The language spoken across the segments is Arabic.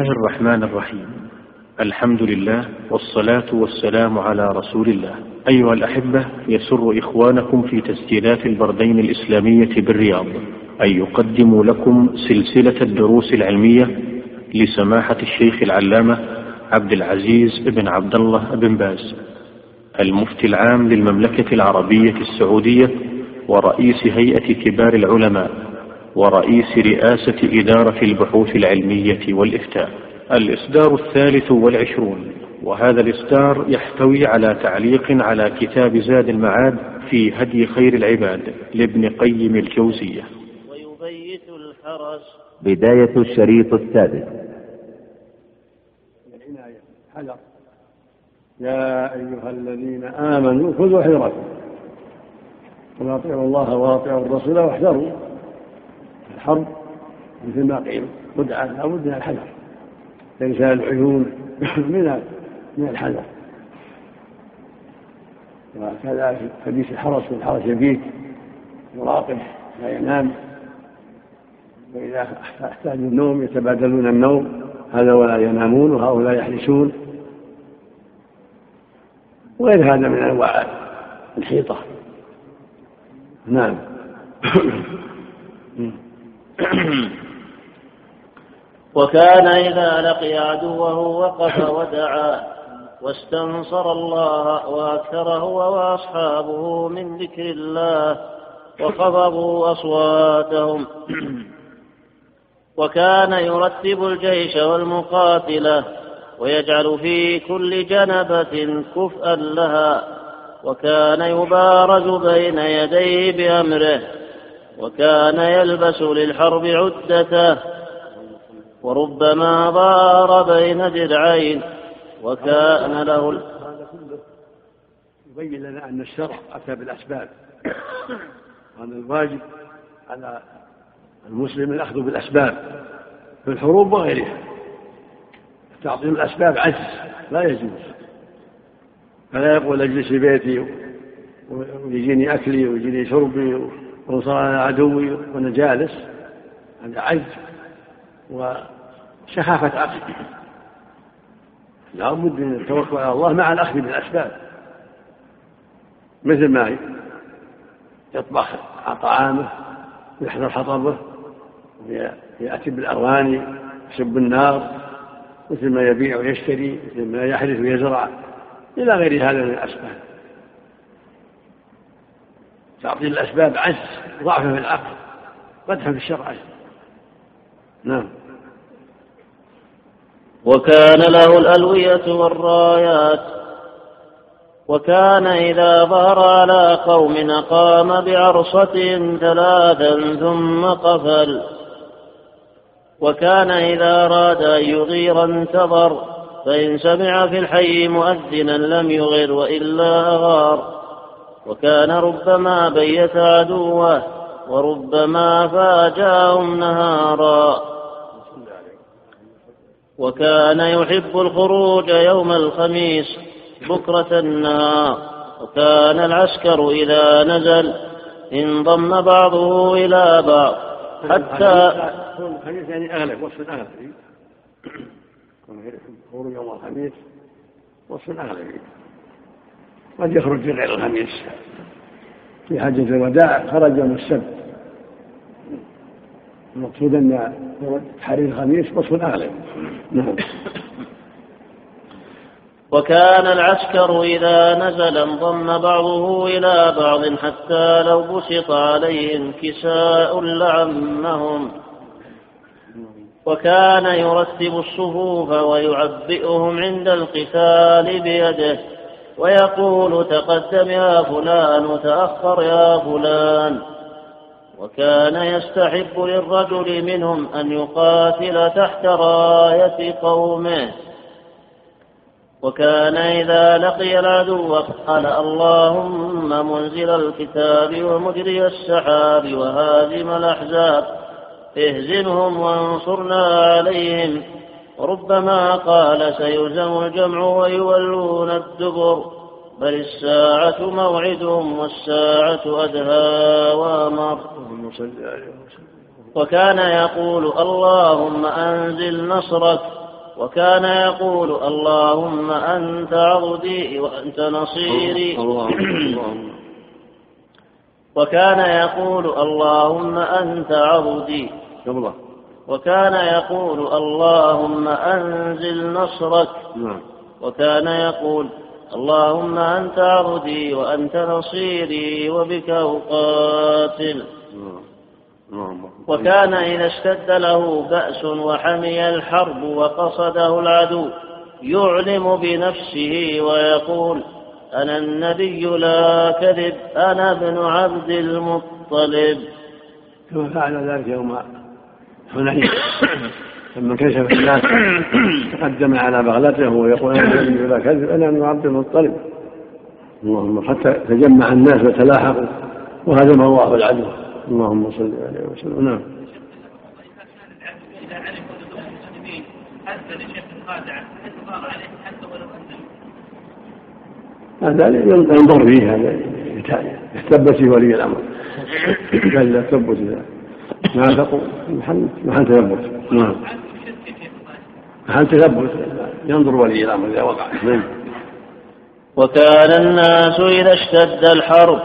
الله الرحمن الرحيم. الحمد لله والصلاة والسلام على رسول الله. أيها الأحبة يسر إخوانكم في تسجيلات البردين الإسلامية بالرياض أن يقدموا لكم سلسلة الدروس العلمية لسماحة الشيخ العلامة عبد العزيز بن عبد الله بن باز المفتي العام للمملكة العربية السعودية ورئيس هيئة كبار العلماء. ورئيس رئاسة إدارة البحوث العلمية والإفتاء. الإصدار الثالث والعشرون. وهذا الإصدار يحتوي على تعليق على كتاب زاد المعاد في هدي خير العباد لابن قيم الجوزية. ويبيت الحرس بداية الشريط السادس. العناية حذر يا أيها الذين آمنوا خذوا حذركم. وأطيعوا الله وأطيعوا الرسول واحذروا. الحرب مثل ما قيل خدعة لابد من الحذر. إرسال العيون من من الحذر. وكذا في حديث الحرس والحرس يبيت يراقب لا ينام. وإذا أحتاجوا النوم يتبادلون النوم هذا ولا ينامون وهؤلاء يحرسون. وغير هذا من أنواع الحيطة. نعم. وكان إذا لقي عدوه وقف ودعا واستنصر الله وأكثر هو وأصحابه من ذكر الله وخفضوا أصواتهم. وكان يرتب الجيش والمقاتلة ويجعل في كل جنبة كفءا لها. وكان يبارز بين يديه بأمره. وكان يلبس للحرب عدته وربما ضار بين درعين وكان له هذا كله يبين لنا أن الشرع أتى بالأسباب. وأن الواجب على المسلم الأخذ بالأسباب في الحروب وغيرها. تعظيم الأسباب عجز لا يجوز. فلا يقول أجلس في بيتي ويجيني أكلي ويجيني شربي وانصر على عدوي وأنا جالس هذا عجز وشخافة عقل لا بد من التوكل على الله مع الأخذ بالأسباب. مثل ما يطبخ طعامه ويحضر حطبه ويأتي بالأواني يسب النار مثل ما يبيع ويشتري مثل ما يحرث ويزرع إلى غير هذا من الأسباب. تعطيل الأسباب عجز ضعف في العقل قدح في الشرع. عجز نعم. وكان له الألوية والرايات وكان إذا ظهر على قوم أقام بعرصة ثلاثا ثم قفل. وكان إذا أراد أن يغير انتظر فإن سمع في الحي مؤذنا لم يغر وإلا أغار. وكان ربما بيت عدوه وربما فاجاهم نهارا. وكان يحب الخروج يوم الخميس بكرة النهار. وكان العسكر إذا نزل انضم بعضه إلى بعض. حتى الخميس يعني أغلب وصف أغلب يوم الخميس وصف أغلب قد يخرج في غير الخميس. في حجة الوداع خرج يوم السبت. المقصود أن تحرير الخميس وصف أغلب نعم. وكان العسكر إذا نزل انضم بعضه إلى بعض حتى لو بسط عليهم كساء لعمهم. وكان يرتب الصفوف ويعبئهم عند القتال بيده. ويقول تقدم يا فلان وتأخر يا فلان. وكان يستحب للرجل منهم أن يقاتل تحت راية قومه. وكان إذا لقي العدو قال اللهم منزل الكتاب ومجري السحاب وهازم الأحزاب اهزمهم وانصرنا عليهم. وربما قال سيهزم الجمع ويولون الدبر بل الساعة موعدهم والساعة أدهى وأمر. وكان يقول اللهم أنزل نصرك وكان يقول اللهم أنت عبدي وأنت نصيري. وكان يقول اللهم أنت عبدي. وكان يقول اللهم أنزل نصرك. نعم. وكان يقول اللهم أنت عبدي وأنت نصيري وبك أقاتل. وكان إذا اشتد له بأس وحمي الحرب وقصده العدو يعلم بنفسه ويقول أنا النبي لا كذب أنا ابن عبد المطلب. ثم فعل ذلك يوم حنين لما كشف الناس تقدم على بغلته ويقول أنا النبي لا كذب أنا ابن عبد المطلب. اللهم حتى تجمع الناس وتلاحقوا. وهزم الله العدو اللهم صل عليه وسلم. نعم. هذا ينظر فيه هذا يثبت فيه ولي الأمر. بل يثبت ما تقول محل محل تثبت نعم. محل تثبت ينظر ولي الأمر إذا وقع. نعم. وكان الناس إذا اشتد الحرب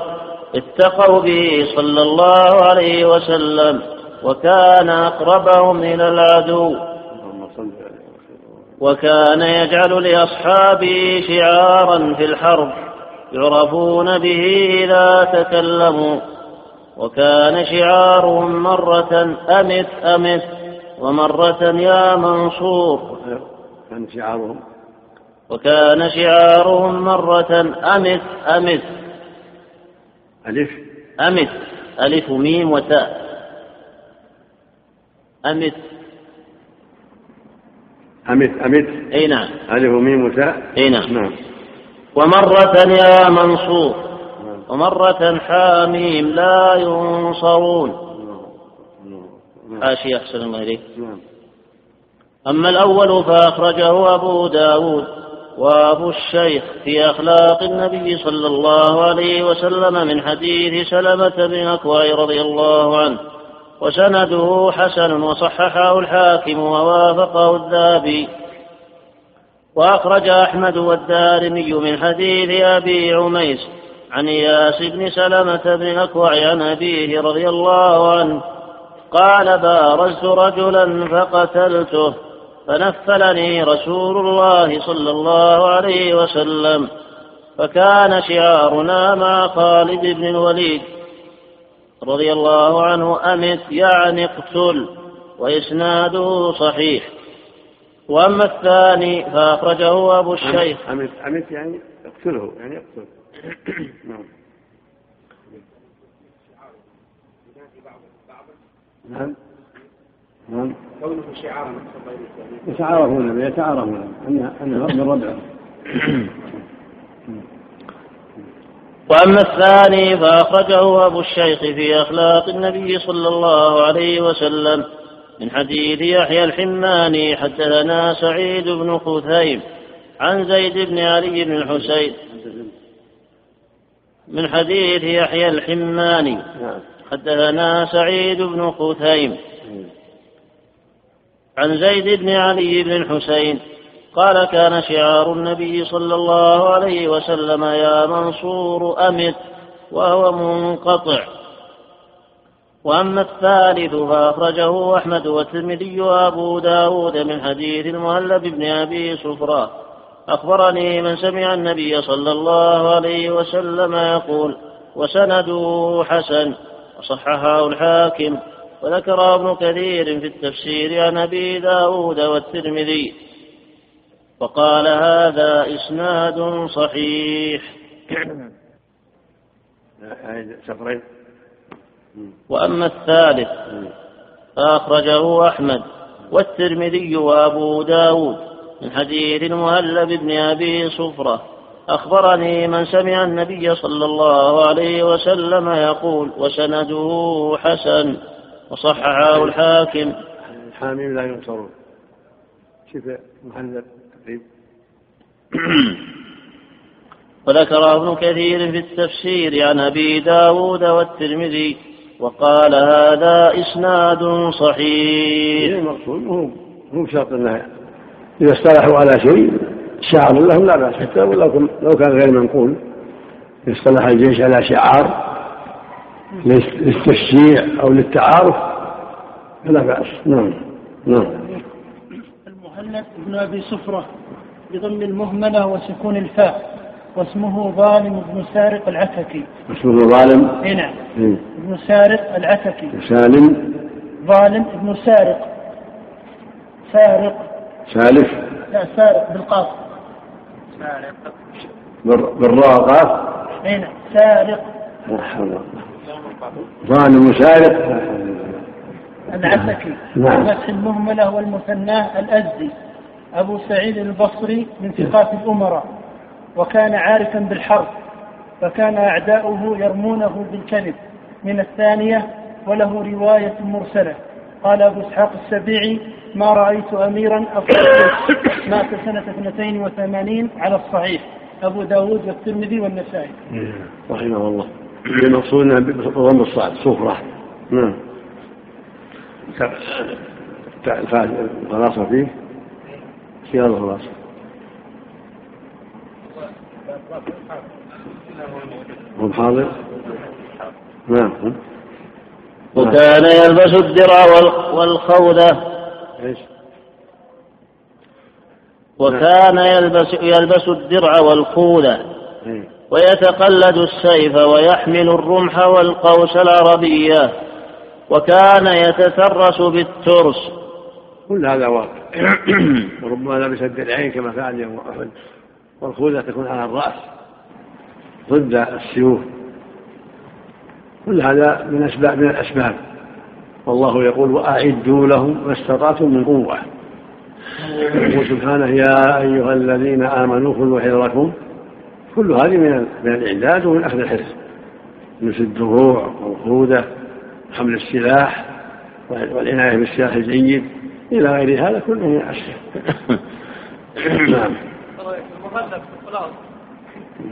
اتقوا به صلى الله عليه وسلم وكان أقربهم إلى العدو. وكان يجعل لأصحابه شعارا في الحرب يعرفون به إذا تكلموا. وكان شعارهم مرة أمت أمت ومرة يا منصور. كان شعارهم. وكان شعارهم مرة أمت أمت. ألف. أمت. ألف ميم وتاء. أمت. أمت أمت. أي نعم. ألف ميم وتاء. أي نعم. نعم. ومرة يا منصور. ومرة حاميم لا ينصرون. حاشية أحسن الله إليك. أما الأول فأخرجه أبو داود وأبو الشيخ في أخلاق النبي صلى الله عليه وسلم من حديث سلمة بن أكوع رضي الله عنه وسنده حسن وصححه الحاكم ووافقه الذهبي. وأخرج أحمد والدارمي من حديث أبي عميس عن إياس بن سلمة بن أكوع عن أبيه رضي الله عنه قال بارزت رجلا فقتلته فنفلني رسول الله صلى الله عليه وسلم فكان شعارنا مع خالد بن الوليد رضي الله عنه أمت يعني اقتل وإسناده صحيح. وأما الثاني فأخرجه أبو الشيخ. أمت أمت يعني اقتله يعني اقتل. نعم. نعم كونه شعارا يتعارفون يتعارفون انه من ربعه وأما الثاني فأخرجه أبو الشيخ في أخلاق النبي صلى الله عليه وسلم من حديث يحيى الحماني حدثنا سعيد بن خثيم عن زيد بن علي بن الحسين من حديث يحيى الحماني. نعم. حدثنا سعيد بن خثيم عن زيد بن علي بن الحسين قال كان شعار النبي صلى الله عليه وسلم يا منصور أمت وهو منقطع. وأما الثالث فأخرجه أحمد والترمذي وأبو داود من حديث المهلب بن أبي صفرة أخبرني من سمع النبي صلى الله عليه وسلم يقول وسنده حسن وصححه الحاكم وذكر ابن كثير في التفسير عن أبي داود والترمذي. وقال هذا إسناد صحيح. وأما الثالث فأخرجه أحمد والترمذي وأبو داود. من حديث المهلب بن أبي صفرة أخبرني من سمع النبي صلى الله عليه وسلم يقول وسنده حسن. وصححه الحاكم. الحامين لا ينصرون شوف مهلب وذكر ابن كثير في التفسير عن أبي داود والترمذي وقال هذا إسناد صحيح. المقصود هو مو شرط أنه إذا اصطلحوا على شيء شعار لهم لا بأس حتى لو لو كان غير منقول. اصطلح الجيش على شعار للتشجيع أو للتعارف فلا بأس. نعم نعم. المهند بن أبي صفرة بضم المهملة وسكون الفاء واسمه ظالم بن سارق العتكي. اسمه ظالم. اي نعم. ابن سارق العتكي. سالم. ظالم ابن سارق. سارق. سالف لا سارق بالقاف. سارق بالراء قاف إي نعم سارق. ظالم سارق العتكي نعم. فتح المهملة والمثناة الأزدي. أبو سعيد البصري من ثقات الأمراء. وكان عارفا بالحرب. فكان أعداؤه يرمونه بالكذب. من الثانية وله رواية مرسلة. قال أبو إسحاق السبيعي ما رأيت أميرا أفضل مات سنة 82 على الصحيح. أبو داود والترمذي والنسائي. رحمه الله. المقصود بضم الصعد صفرة نعم. الخلاصة فيه؟ سيارة الخلاصة هم حاضر نعم. وكان يلبس الدرع والخوذة. إيش؟ وكان يلبس يلبس الدرع والخوذة إيه. ويتقلد السيف ويحمل الرمح والقوس العربية وكان يتترس بالترس. كل هذا واقع. وربما لبس الدرعين كما فعل يوم أحد. والخوذة تكون على الرأس. ضد السيوف. كل هذا من أسباب من الأسباب. والله يقول وأعدوا لهم ما استطعتم من قوة. يقول سبحانه يا أيها الذين آمنوا خذوا حذركم كل هذه من من الإعداد ومن أخذ الحرص مثل الدروع والخوذة حمل السلاح والعناية بالسلاح الجيد. إلى غير هذا كله من الأسباب نعم.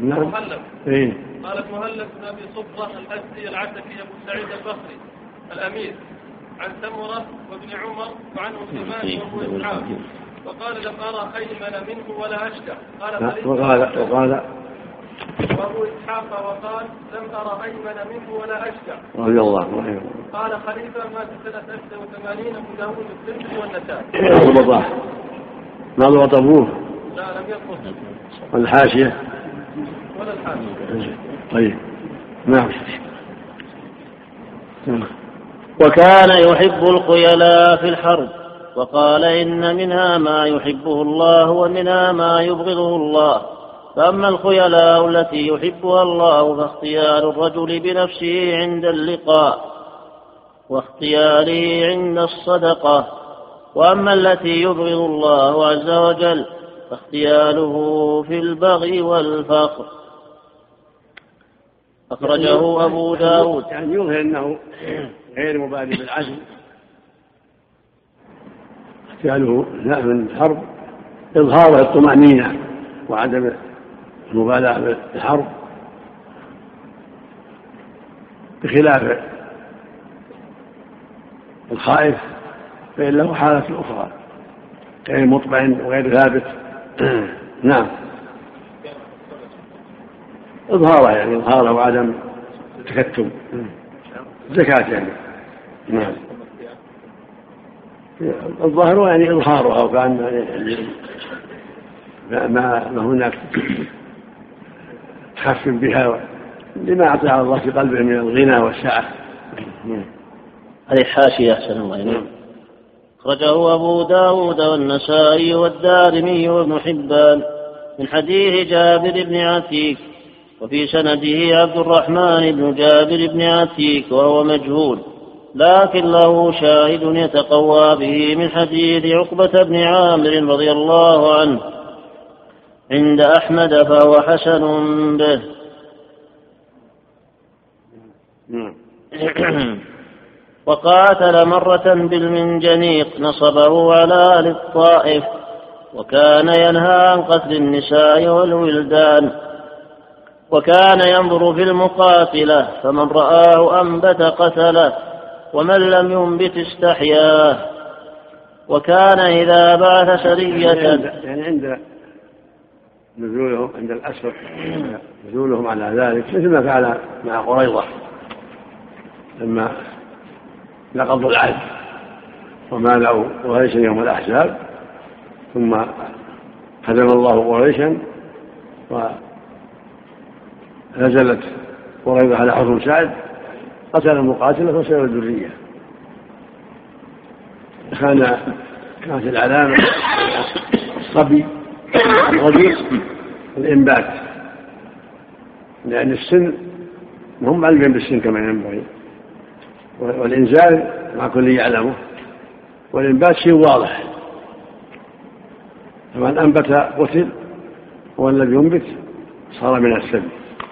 نعم. مهلب إيه؟ قالت مهلب بن أبي صفره الاسدي العتكي أبو سعيد البصري الأمير. عن سمره وابن عمر وعنه سليمان وأبو إسحاق. وقال لم ارى أيمن منه ولا أشجع. قال وقال وقال وأبو إسحاق وقال لم ارى أيمن منه ولا أشجع. رضي الله عنه قال خليفة مات سنه 81 أبو داوود الترمذي والنسائي. ما ضبط ما ضبط أبوه؟ لا لم يضبط. والحاشية؟ ولا الحاشية. طيب. نعم. وكان يحب الخيلاء في الحرب وقال إن منها ما يحبه الله ومنها ما يبغضه الله. فأما الخيلاء التي يحبها الله فاختيار الرجل بنفسه عند اللقاء واختياره عند الصدقة. وأما التي يبغض الله عز وجل فاختياره في البغي والفقر. أخرجه أبو داود. يعني يظهر أنه غير مبالي بالعزم احتياله لا من الحرب إظهار الطمأنينة وعدم المبالاة بالحرب. بخلاف الخائف فإن له حالة أخرى غير مطمئن وغير ثابت. نعم. إظهاره يعني إظهاره وعدم التكتم. زكاة يعني. نعم. الظاهر يعني إظهارها وكأن يعني ما ما هناك تخفف بها لما أعطاها الله في قلبه من الغنى والسعة. هذه حاشية أحسن الله نعم. أخرجه أبو داود والنسائي والدارمي وابن حبان من حديث جابر بن عتيك وفي سنده عبد الرحمن بن جابر بن عتيك وهو مجهول. لكن له شاهد يتقوى به من حديث عقبة بن عامر رضي الله عنه. عند أحمد فهو حسن به. وقاتل مرة بالمنجنيق نصبه على أهل الطائف وكان ينهى عن قتل النساء والولدان. وكان ينظر في المقاتلة فمن رآه أنبت قتله. ومن لم ينبت استحياه وكان إذا بعث سرية يعني عند, يعني نزولهم عند الأسر نزولهم على ذلك مثل ما فعل مع قريضة لما نقضوا العهد ومالوا قريشا يوم الأحزاب ثم هزم الله قريشا ونزلت قريضة على حكم سعد قتل المقاتلة وسلب الذرية. كان كانت العلامة الصبي الرجل الإنبات. لأن السن هم معلمين بالسن كما ينبغي. والإنزال مع كل يعلمه. والإنبات شيء واضح. فمن أنبت قتل والذي ينبت صار من السبي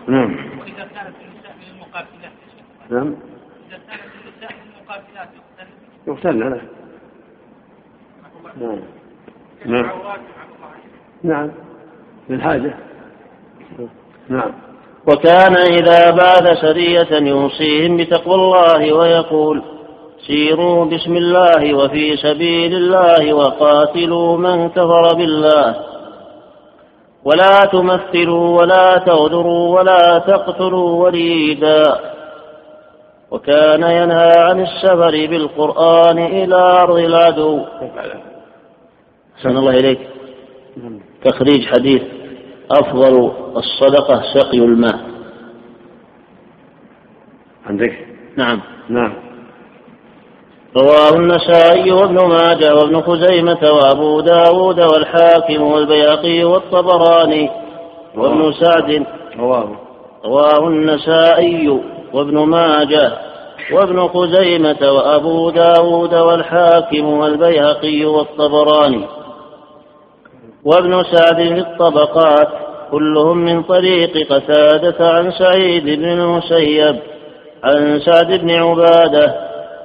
نعم وإذا كانت النساء من المقاتلات نعم. يقتلن لا نعم. نعم. نعم. للحاجة. نعم. وكان إذا بعث سرية يوصيهم بتقوى الله ويقول سيروا بسم الله وفي سبيل الله وقاتلوا من كفر بالله. ولا تمثلوا ولا تغدروا ولا تقتلوا وليدا. وكان ينهى عن السفر بالقرآن إلى أرض العدو. أحسن الله إليك. تخريج حديث أفضل الصدقة سقي الماء. عندك؟ نعم. نعم. رواه النسائي وابن ماجه وابن خزيمة وأبو داود والحاكم والبياقي والطبراني وابن سعد. رواه. رواه النسائي. وابن ماجه وابن خزيمة وأبو داود والحاكم والبيهقي والطبراني وابن سعد في الطبقات كلهم من طريق قتادة عن سعيد بن المسيب عن سعد بن عبادة.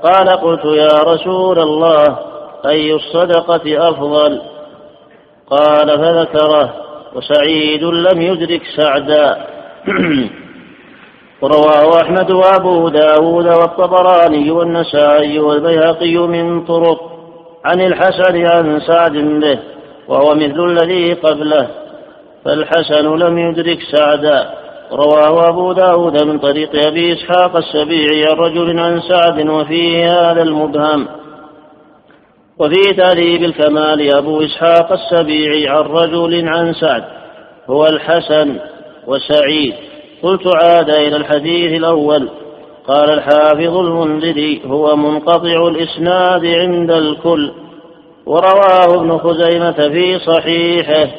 قال قلت يا رسول الله أي الصدقة أفضل؟ قال فذكره وسعيد لم يدرك سعدا. ورواه أحمد وأبو داود والطبراني والنسائي والبيهقي من طرق عن الحسن عن سعد به وهو مثل الذي قبله فالحسن لم يدرك سعدا رواه أبو داود من طريق أبي إسحاق السبيعي عن رجل عن سعد وفيه هذا المبهم. وفي تهذيب الكمال أبو إسحاق السبيعي عن رجل عن سعد هو الحسن وسعيد. قلت عاد إلى الحديث الأول. قال الحافظ المنذري هو منقطع الإسناد عند الكل. ورواه ابن خزيمة في صحيحه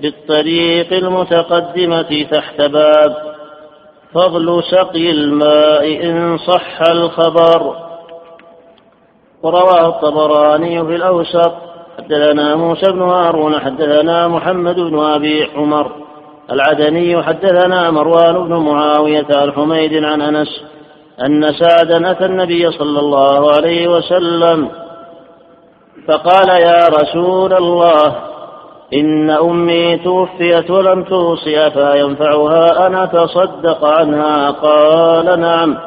بالطريق المتقدمة تحت باب فضل سقي الماء إن صح الخبر. ورواه الطبراني في الأوسط حدثنا موسى بن هارون حدثنا محمد بن أبي عمر. العدني حدثنا مروان بن معاوية عن حميد عن أنس أن سعدا أتى النبي صلى الله عليه وسلم فقال يا رسول الله إن أمي توفيت ولم توصي أفينفعها أن أتصدق عنها؟ قال نعم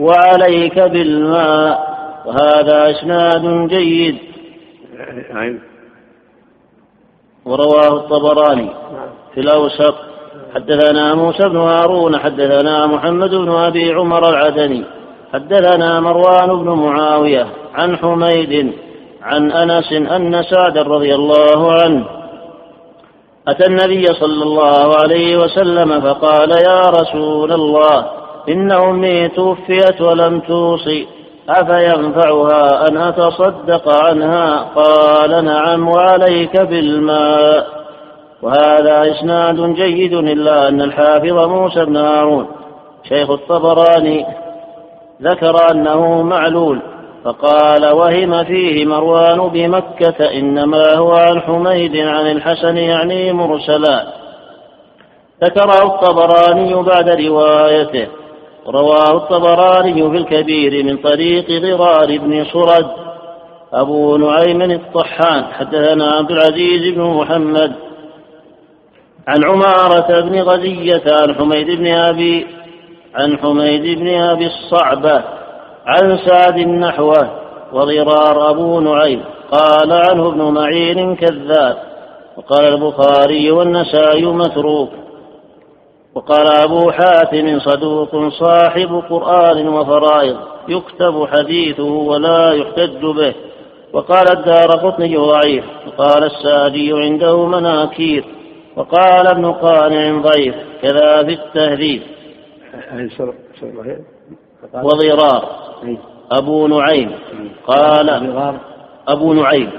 وعليك بالماء. وهذا إسناد جيد. ورواه الطبراني. في الأوسط حدثنا موسى بن هارون حدثنا محمد بن أبي عمر العدني حدثنا مروان بن معاوية عن حميد عن أنس أن سعد رضي الله عنه أتى النبي صلى الله عليه وسلم فقال يا رسول الله إن أمي توفيت ولم توصي أفينفعها أن أتصدق عنها؟ قال نعم وعليك بالماء. وهذا إسناد جيد إلا أن الحافظ موسى بن هارون شيخ الطبراني ذكر أنه معلول فقال وهم فيه مروان بمكة إنما هو عن حميد عن الحسن يعني مرسلا. ذكره الطبراني بعد روايته. رواه الطبراني في الكبير من طريق ضرار بن صرد أبو نعيم الطحان. حدثنا عبد العزيز بن محمد. عن عمارة بن غزية عن حميد بن أبي عن حميد بن أبي الصعبة عن سعد نحوه وضرار أبو نعيم. قال عنه ابن معين كذاب. وقال البخاري والنسائي متروك. وقال أبو حاتم صدوق صاحب قرآن وفرائض يكتب حديثه ولا يحتج به. وقال الدار قطني ضعيف وقال السادي عنده مناكير. وقال ابن قانع ضيف كذا في التهذيب وضرار. أبو نعيم. قال أبو نعيم.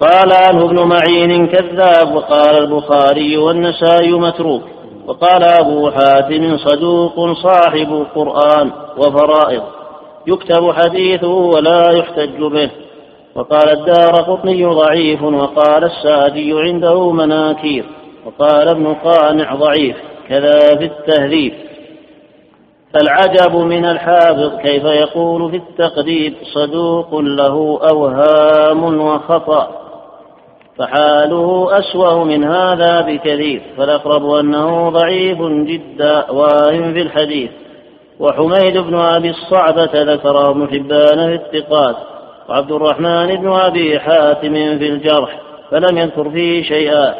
قال عنه ابن معين كذاب وقال البخاري والنسائي متروك. وقال أبو حاتم صدوق صاحب قرآن وفرائض. يكتب حديثه ولا يحتج به. وقال الدار قطني ضعيف وقال السادي عنده مناكير وقال ابن قانع ضعيف كذا في التهذيب. فالعجب من الحافظ كيف يقول في التقدير صدوق له أوهام وخطأ. فحاله أسوأ من هذا بكثير فالأقرب أنه ضعيف جدا واهم في الحديث. وحميد بن أبي الصعبة ذكره ابن حبان في الثقات. وعبد الرحمن بن أبي حاتم في الجرح فلم يذكر فيه شيئا.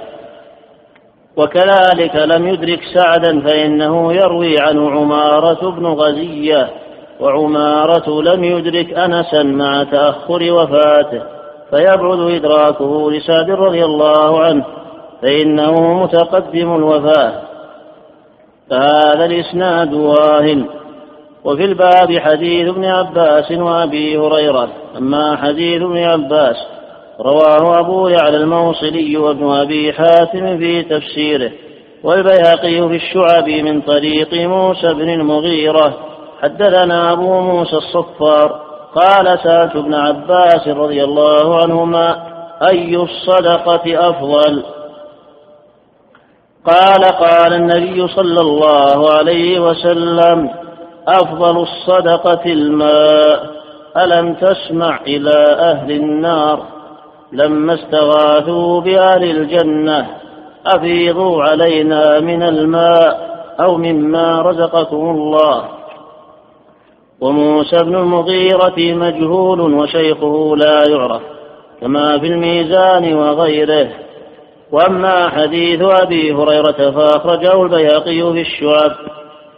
وكذلك لم يدرك سعدا فإنه يروي عنه عمارة بن غزية. وعمارة لم يدرك أنسا مع تأخر وفاته فيبعد إدراكه لسعد رضي الله عنه فإنه متقدم الوفاة. فهذا الإسناد واهن. وفي الباب حديث ابن عباس وأبي هريرة. أما حديث ابن عباس رواه أبو يعلى الموصلي وابن أبي حاتم في تفسيره. والبيهقي في الشعب من طريق موسى بن المغيرة. حدثنا أبو موسى الصفار قال سألت ابن عباس رضي الله عنهما أي الصدقة أفضل؟ قال قال النبي صلى الله عليه وسلم أفضل الصدقة الماء. ألم تسمع إلى أهل النار؟ لما استغاثوا بأهل الجنة أفيضوا علينا من الماء أو مما رزقكم الله. وموسى بن المغيرة مجهول وشيخه لا يعرف كما في الميزان وغيره. وأما حديث أبي هريرة فأخرجه البيهقي في الشعب.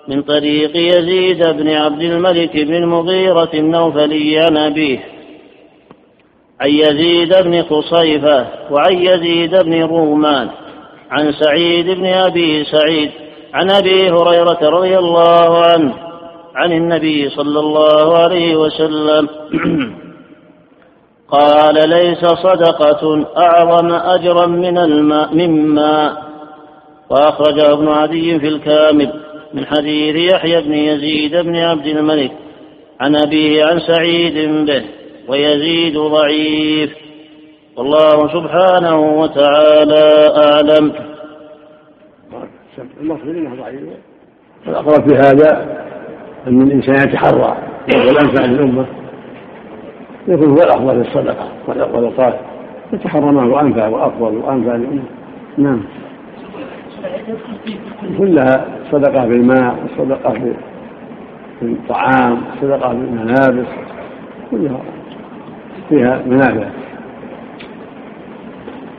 من طريق يزيد بن عبد الملك بن المغيرة النوفلي عن أبيه. عن يزيد بن خصيفة وعن يزيد بن رومان عن سعيد بن أبي سعيد عن أبي هريرة رضي الله عنه عن النبي صلى الله عليه وسلم. قال ليس صدقة أعظم أجرا من الماء مما. وأخرجه ابن عدي في الكامل. من حديث يحيى بن يزيد بن عبد الملك عن أبيه عن سعيد به ويزيد ضعيف. والله سبحانه وتعالى أعلم. المقصود إنه ضعيف. والاقرب في هذا أن الإنسان يتحرى والانفع للامه يكون هو الأفضل في الصدقة والأوقات. يتحرى ما هو انفع وأفضل وأنفع للأمة. نعم. كلها صدقة بالماء صدقة في الطعام صدقة في الملابس كلها فيها منافع.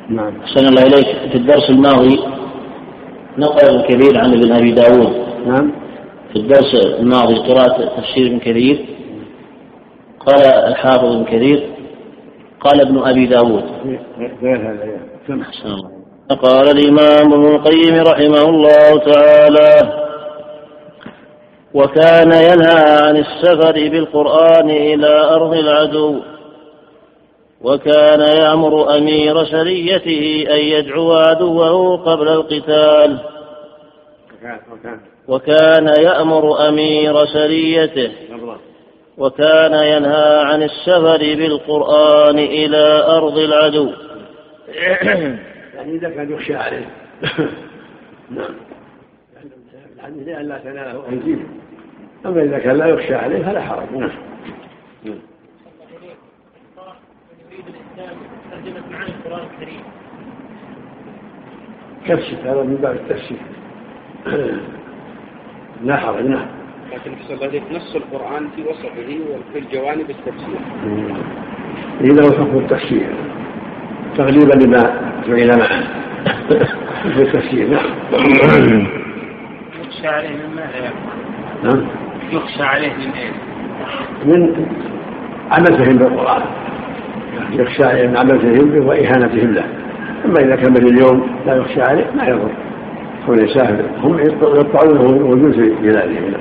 نعم. أحسن الله إليك. في الدرس الماضي نقل الكبير عن ابن أبي داود. نعم. في الدرس الماضي قراءة تفسير ابن كثير. قال الحافظ ابن كثير قال ابن أبي داود. غير هذا أحسن الله قال الإمام ابن القيم رحمه الله تعالى وكان ينهى عن السفر بالقرآن إلى أرض العدو وكان يأمر أمير سريته أن يدعو عدوه قبل القتال وكان يأمر أمير سريته وكان ينهى عن السفر بالقرآن إلى أرض العدو. يعني إذا كان يخشى عليه. نعم. الحديث لأن لا تناله أيديهم أما إذا كان لا يخشى عليه فلا حرج. نعم. تفسير هذا من باب التفسير. لا حرج نعم. لكن في نص القرآن في وصفه وفي الجوانب التفسير. له حكم التفسير. تغليبا لما فعل معه في التفسير نعم يخشى عليه من ماذا نعم. يخشى عليه من إيه؟ من عبثهم بالقرآن. يخشى عليه من عبثهم به وإهانتهم له. أما إذا كان اليوم لا يخشى عليه ما يضر. كون يسافر هم يقطعونه وجود في بلادهم.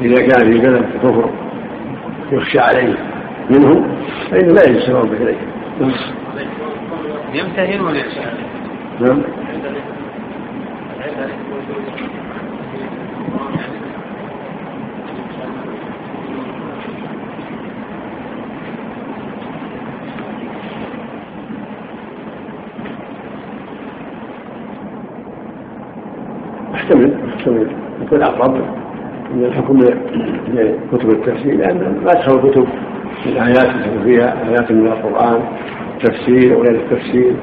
إذا كان في بلد كفر يخشى عليه منه فإنه لا يجوز السفر إليه. يمتهن ولا نعم يحتمل يحتمل يكون أقرب من الحكم لكتب التفسير لأن ما تدخل كتب الآيات يكون فيها آيات من القرآن تفسير وغير التفسير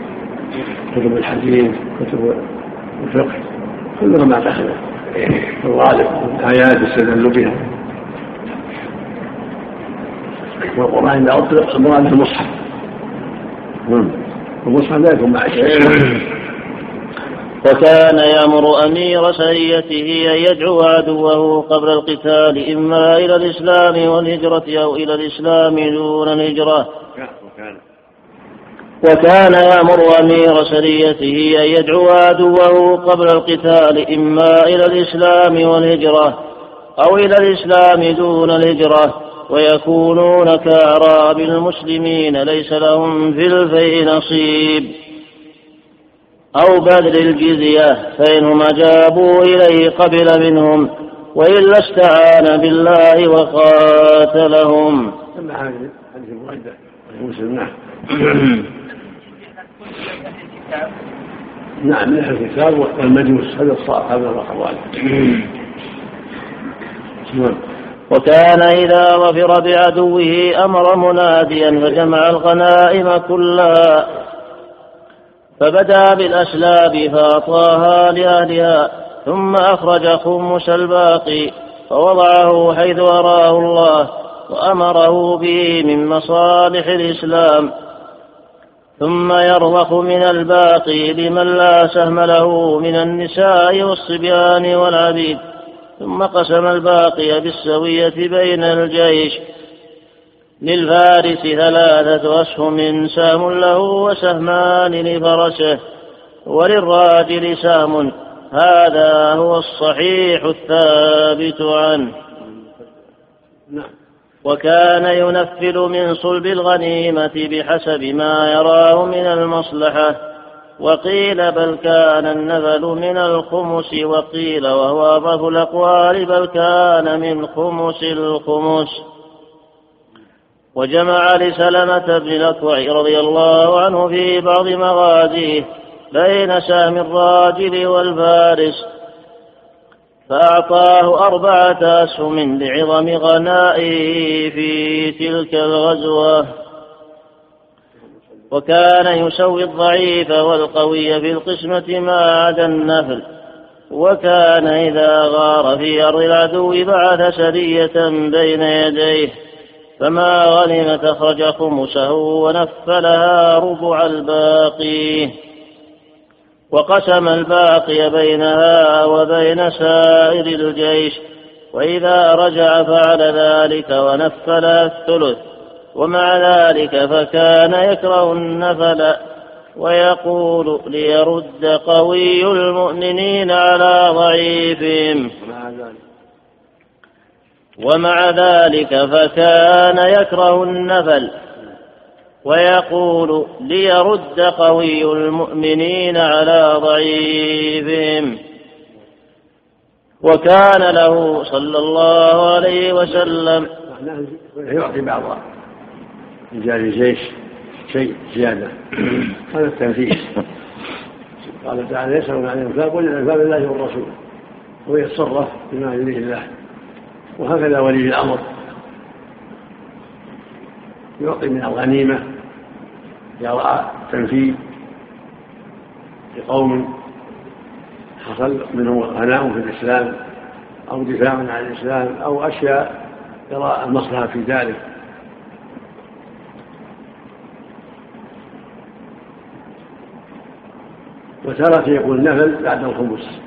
كتب الحديث كتب الفقه كلها ما دخل الغالب الآيات يستدل بها. والقرآن اذا اطلق المراد المصحف. نعم. المصحف لا يكون مع الشيء وكان يأمر أمير سريته أن يدعو عدوه قبل القتال إما إلى الإسلام والهجرة أو إلى الإسلام دون الهجرة. وكان يأمر أمير سريته أن يدعو عدوه قبل القتال إما إلى الإسلام والهجرة أو إلى الإسلام دون الهجرة. ويكونون كأعراب المسلمين ليس لهم في الفيء نصيب. أو بذل الجزية فإنهم أجابوا إليه قبل منهم وإلا استعان بالله وقاتلهم. نعم. نعم من أهل الكتاب والمجوس هذا الصالح هذا الأخوان. نعم. وكان إذا ظفر بعدوه أمر مناديا فجمع الغنائم كلها فبدا بالأسلاب فأعطاها لأهلها ثم أخرج خمس الباقي فوضعه حيث أراه الله وأمره به من مصالح الإسلام. ثم يرضخ من الباقي لمن لا سهم له من النساء والصبيان والعبيد ثم قسم الباقي بالسوية بين الجيش للفارس ثلاثة أسهم سهم له وسهمان لفرسه وللراجل سهم هذا هو الصحيح الثابت عنه. نعم. وكان ينفل من صلب الغنيمة بحسب ما يراه من المصلحة. وقيل بل كان النفل من الخمس وقيل وهو أضعف الأقوال بل كان من خمس الخمس. وجمع لسلمة بن الأكوع رضي الله عنه في بعض مغازيه بين سهم الراجل والفارس فأعطاه أربعة أسهم لعظم غنائه في تلك الغزوة. وكان يسوي الضعيف والقوي في القسمة ما عدا النفل وكان إذا غار في أرض العدو بعث سرية بين يديه. فما غنمت أخرج خمسه ونفلها ربع الباقي وقسم الباقي بينها وبين سائر الجيش وإذا رجع فعل ذلك ونفل الثلث ومع ذلك فكان يكره النفل ويقول ليرد قوي المؤمنين على ضعيفهم. ومع ذلك فكان يكره النفل. ويقول ليرد قوي المؤمنين على ضعيفهم. وكان له صلى الله عليه وسلم. يعطي بعض رجال الجيش شيء زيادة. هذا التنفيذ. قال تعالى يسألون عن الإنفاق قل الإنفاق لله والرسول ويتصرف بما يريد الله. وهكذا ولي الأمر. يعطي من الغنيمة إذا تنفيذ لقوم حصل منهم غناء في الإسلام أو دفاع عن الإسلام أو أشياء يرى المصلحة في ذلك. وتارة يقول نفل بعد الخمس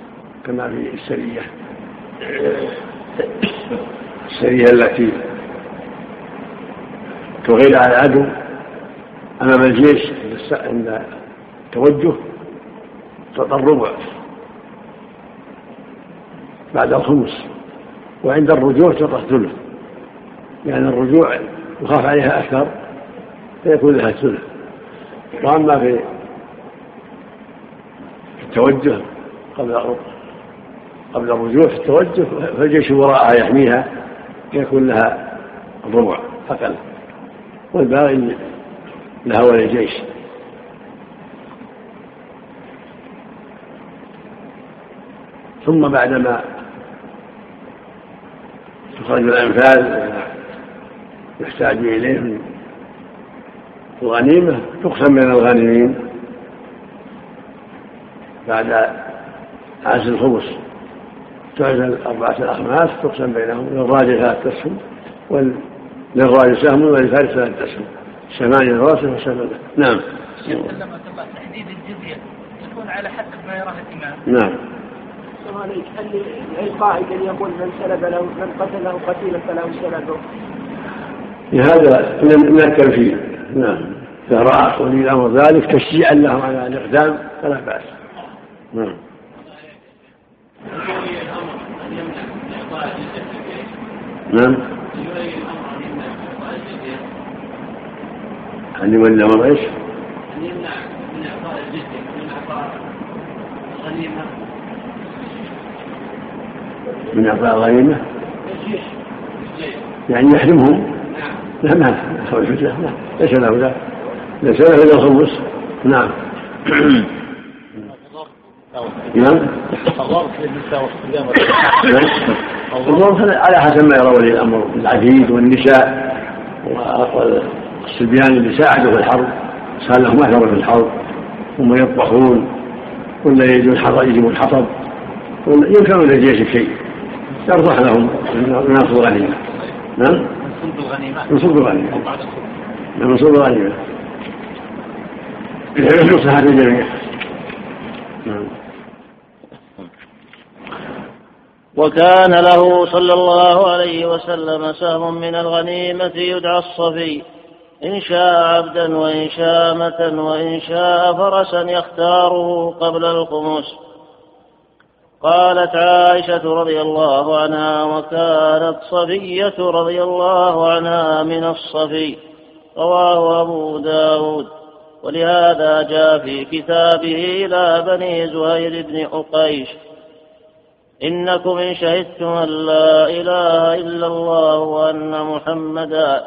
كما في السرية. السرية التي تغير على العدو أمام الجيش عند توجه تعطى الربع بعد الخمس وعند الرجوع تعطى الثلث لأن الرجوع يخاف عليها أكثر فيكون لها الثلث. وأما في التوجه قبل قبل الرجوع في التوجه فالجيش وراءها يحميها يكون لها الربع أقل والباقي لها وللجيش ثم بعدما تخرج الأنفال يحتاج إليه من الغنيمة تقسم بين الغانمين بعد عزل الخمس تعزل أربعة أخماس تقسم بينهم للراجل ثلاثة أسهم وللراجل سهم وللفارس ثلاثة أسهم سمان للراسل وسمان نعم. تحديد الجزية يكون على حسب ما يراه الإمام. نعم. عليك هل القاعدة يقول من سلب له من قتله قتيلا فله سلبه لهذا من التنفيذ. نعم. إذا رأى ولي الأمر ذلك تشجيعا لهم على الإقدام فلا بأس. نعم. نعم. أن يولي الأمر إيش؟ أن يمنع من إعطاء الجزية من إعطاء الغنيمة. من إعطاء الغنيمة؟ يعني يحرمهم؟ لا ما لا ليس له لا ليس له إلا الخمس نعم. نعم. الظرف على حسب ما يرى ولي الأمر العبيد والنساء والصبيان اللي ساعدوا في الحرب صار لهم أثر في الحرب ثم يطبخون ولا يجدون الحطب يجيبون الحطب ينكرون للجيش شيء يرضح لهم من اصل الغنيمة. نعم. من صلب الغنيمه من صلب الغنيمه مصلحه الجميع نعم. وكان له صلى الله عليه وسلم سهم من الغنيمة يدعى الصفي إن شاء عبدا وإن شاء أمة وإن شاء فرسا يختاره قبل الخمس قالت عائشة رضي الله عنها وكانت صفية رضي الله عنها من الصفي رواه أبو داود. ولهذا جاء في كتابه إلى بني زهير بن أقيش إنكم إن شهدتم أن لا إله إلا الله وأن محمدا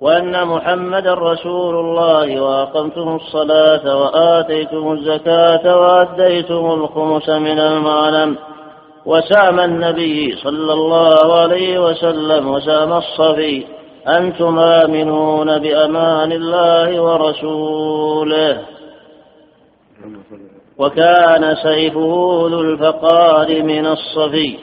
وأن محمدا رسول الله وأقمتم الصلاة وآتيتم الزكاة وأديتم الخمس من المعلم وسام النبي صلى الله عليه وسلم وسام الصفي أنتم آمنون بأمان الله ورسوله. وكان سيفه ذو الفقار من الصفي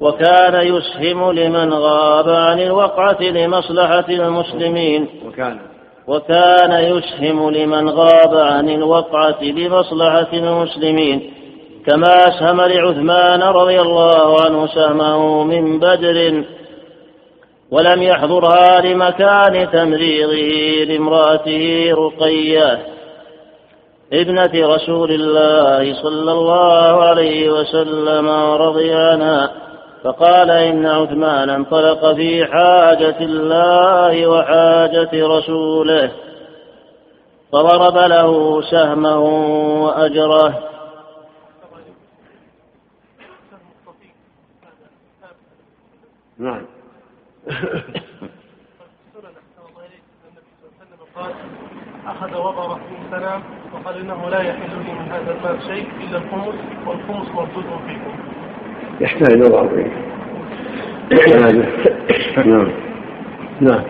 وكان يسهم لمن غاب عن الوقعة لمصلحة المسلمين وكان. وكان يسهم لمن غاب عن الوقعة لمصلحة المسلمين كما أسهم لعثمان رضي الله عنه سهمه من بدر ولم يحضرها لمكان تمريضه لامرأته رقية. ابنة رسول الله صلى الله عليه وسلم رضي عنها فقال إن عثمان انطلق في حاجة الله وحاجة رسوله فضرب له سهمه وأجره. نعم. قال أخذ وضره في وقال إنه لا يحل لي من هذا المال شيء إلا الخمس والخمس مردود فيكم. يحتاج نظر فيه نعم. نعم.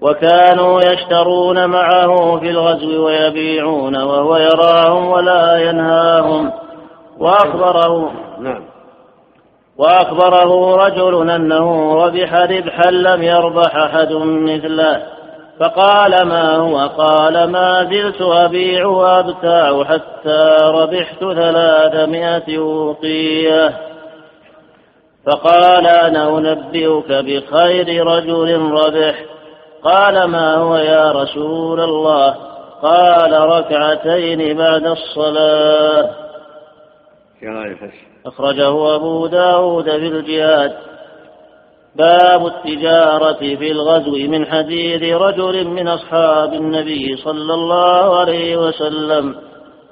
وكانوا يشترون معه في الغزو ويبيعون وهو يراهم ولا ينهاهم. وأخبره نعم. وأخبره رجل أنه ربح ربحا لم يربح أحد مثله. فقال ما هو؟ قال ما زلت أبيع وأبتاع حتى ربحت ثلاثمائة أوقية. فقال أنا أنبئك بخير رجل ربح. قال ما هو يا رسول الله؟ قال ركعتين بعد الصلاة. أخرجه أبو داود في الجهاد. باب التجارة في الغزو من حديث رجل من أصحاب النبي صلى الله عليه وسلم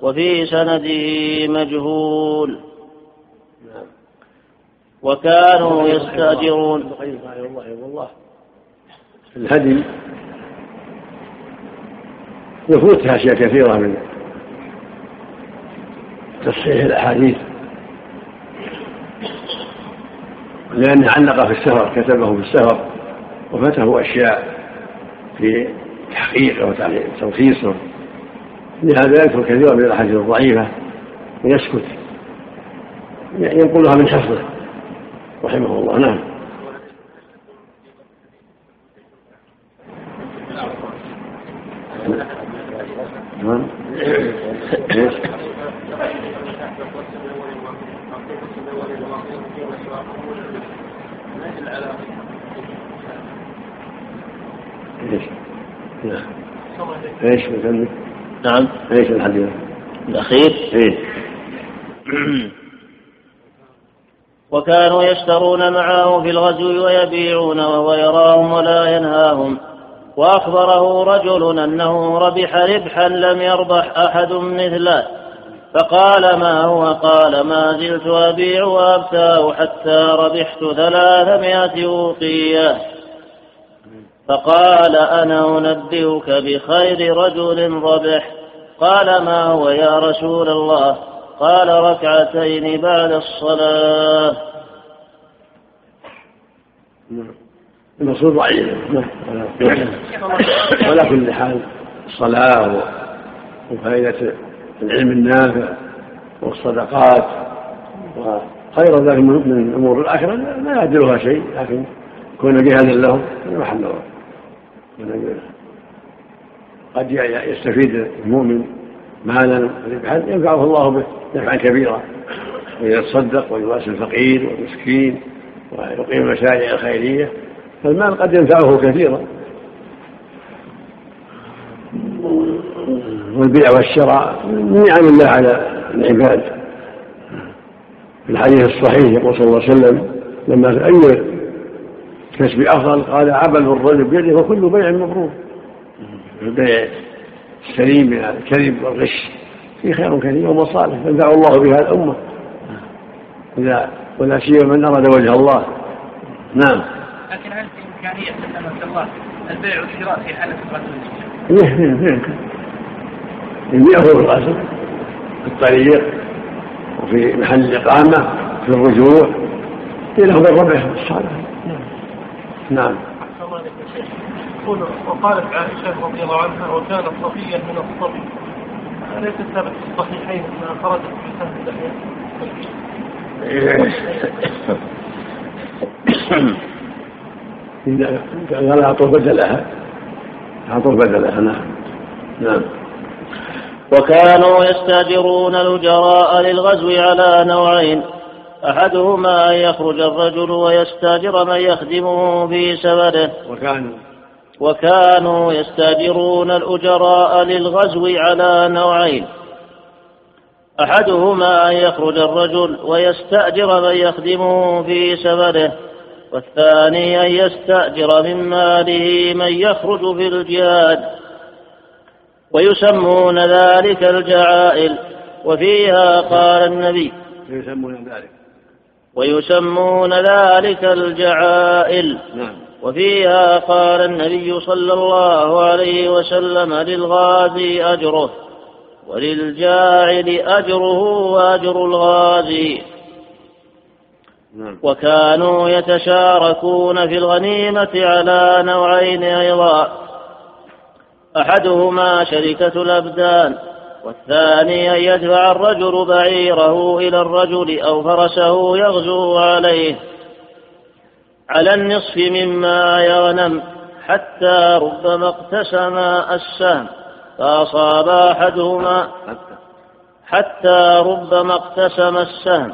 وفي سنده مجهول. وكانوا يستأجرون. الهدي يفوتها أشياء كثيرة من تصحيح الأحاديث. لأنه علق في السفر كتبه في السفر وفته أشياء في تحقيقه وتلخيصه لهذا يذكر كثيرا من الأحاديث الضعيفة ويسكت. ينقلها من حفظه. رحمه الله. نعم. نعم. إيش؟ نعم إيش مثلا؟ نعم إيش الحديث؟ الأخير؟ إيه وكانوا يشترون معه في الغزو ويبيعون وهو يراهم ولا ينهاهم وأخبره رجل أنه ربح ربحا لم يربح أحد مثله فقال ما هو؟ قال ما زلت أبيع وأبتاع حتى ربحت ثلاثمائة أوقية. فقال أنا أنبئك بخير رجل ربح. قال ما هو يا رسول الله؟ قال ركعتين بعد الصلاة. المقصود ضعيف. ولا كل حال الصلاة وفائدة العلم النافع والصدقات وخير ذلك من امور الآخرة لا يعدلها شيء لكن كون جهادا لهم محل قد يستفيد المؤمن مالا ينفعه الله به نفعا كبيرا. ويتصدق ويواسي الفقير والمسكين ويقيم المشاريع الخيرية. فالمال قد ينفعه كثيرا. والبيع والشراء من نعم الله على العباد. في الحديث الصحيح يقول صلى الله عليه وسلم لما أي كسب أفضل قال عمل الرجل بيده وكل بيع مبرور. البيع السليم من الكذب والغش في خير كثير ومصالح ينفع الله بها الأمة. إذا ولا سيما من أراد وجه الله. نعم. لكن هل في إمكانية الله البيع والشراء في حالة الغزو؟ يبيعه في الغزو في الطريق وفي محل الإقامة في الرجوع له بالربح الصالح. نعم. وقالت عائشة رضي الله عنها وكانت صفية من الصبي. أليس ثابت في الصحيحين أنها خرجت في سهل إذا كان أعطوا بدلها أعطوا بدلها نعم. نعم. وكانوا يستاجرون الأجراء للغزو على نوعين. أحدهما أن يخرج الرجل ويستاجر من يخدمه في سفره وكانوا. وكانوا يستاجرون الأجراء للغزو على نوعين. أحدهما أن يخرج الرجل ويستأجر من يخدمه في سفره والثاني أن يستأجر من ماله من يخرج في الجهاد. ويسمون ذلك الجعائل وفيها قال النبي. ويسمون ذلك. ويسمون ذلك الجعائل. نعم. وفيها قال النبي صلى الله عليه وسلم للغازي أجره وللجاعل أجره وأجر الغازي. نعم. وكانوا يتشاركون في الغنيمة على نوعين أيضا. أحدهما شركة الأبدان والثاني أن يدفع الرجل بعيره إلى الرجل أو فرسه يغزو عليه على النصف مما يغنم حتى ربما اقتسما السهم فأصاب أحدهما حتى ربما اقتسم السهم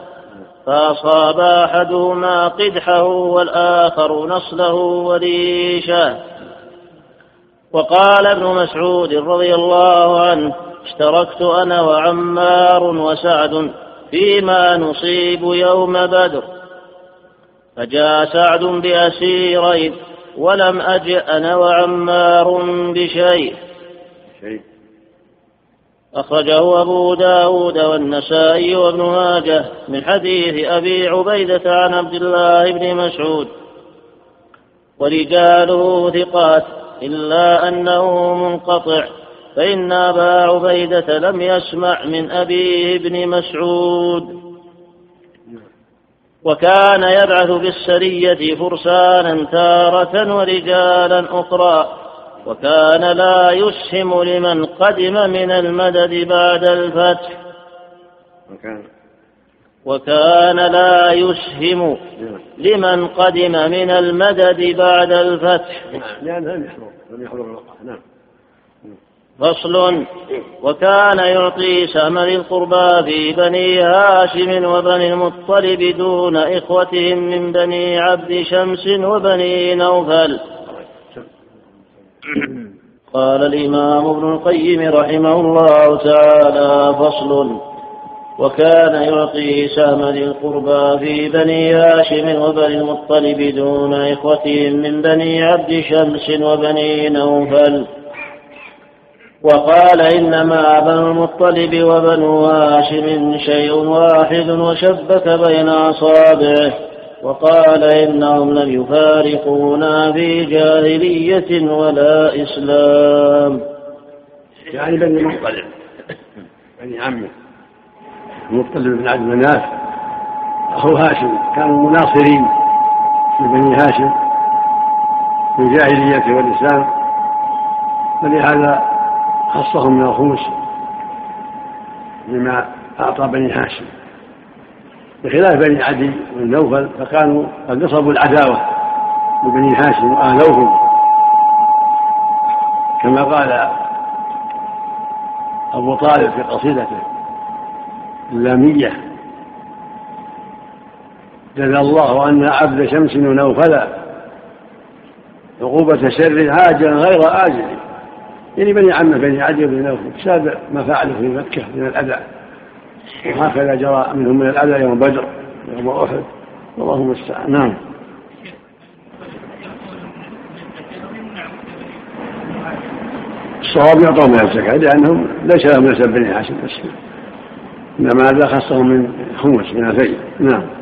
فأصاب أحدهما قدحه والآخر نصله وريشه. وقال ابن مسعود رضي الله عنه اشتركت أنا وعمار وسعد فيما نصيب يوم بدر. فجاء سعد بأسيرين ولم أجئ أنا وعمار بشيء. أخرجه أبو داود والنسائي وابن ماجه من حديث أبي عبيدة عن عبد الله بن مسعود. ورجاله ثقات. إلا أنه منقطع فإن أبا عبيدة لم يسمع من أبيه بن مسعود. وكان يبعث بالسرية فرسانا تارة ورجالا أخرى وكان لا يسهم لمن قدم من المدد بعد الفتح. وكان وكان لا يسهم لمن قدم من المدد بعد الفتح. لأن لم يحضر لم يحضر الوقعة نعم. فصل. وكان يعطي سهم ذي القربى في بني هاشم وبني المطلب دون إخوتهم من بني عبد شمس وبني نوفل. قال الإمام ابن القيم رحمه الله تعالى فصل. وكان يعطي سهم ذي القربى في بني هاشم وبني المطلب دون إخوتهم من بني عبد شمس وبني نوفل. وقال إنما بنو المطلب وبنو هاشم شيء واحد وشبك بين أصابعه. وقال إنهم لم يفارقونا في جاهلية ولا إسلام. يعني بني المطلب بني عمه المطلب بن عبد مناف أخو هاشم كانوا مناصرين لبني هاشم في الجاهلية والإسلام فلهذا خصهم من الخمس بما أعطى بني هاشم. بخلاف بني عدي والنوفل فكانوا قد نصبوا العداوة لبني هاشم وآلوهم كما قال أبو طالب في قصيدته اللامية جزى الله أن عبد شمس ونوفلا عقوبة شر عاجلا غير آجل يعني بني عمه بني عدي بن نوفل بسبب ما فعلوا في مكة من الأذى. وهكذا جرى منهم من الأذى يوم بدر يوم أحد. والله المستعان. نعم. الصواب يعطون من الزكاة لأنهم ليس لهم نسب بني هاشم. بس إنما هذا خصهم من خمس من الفيل نعم.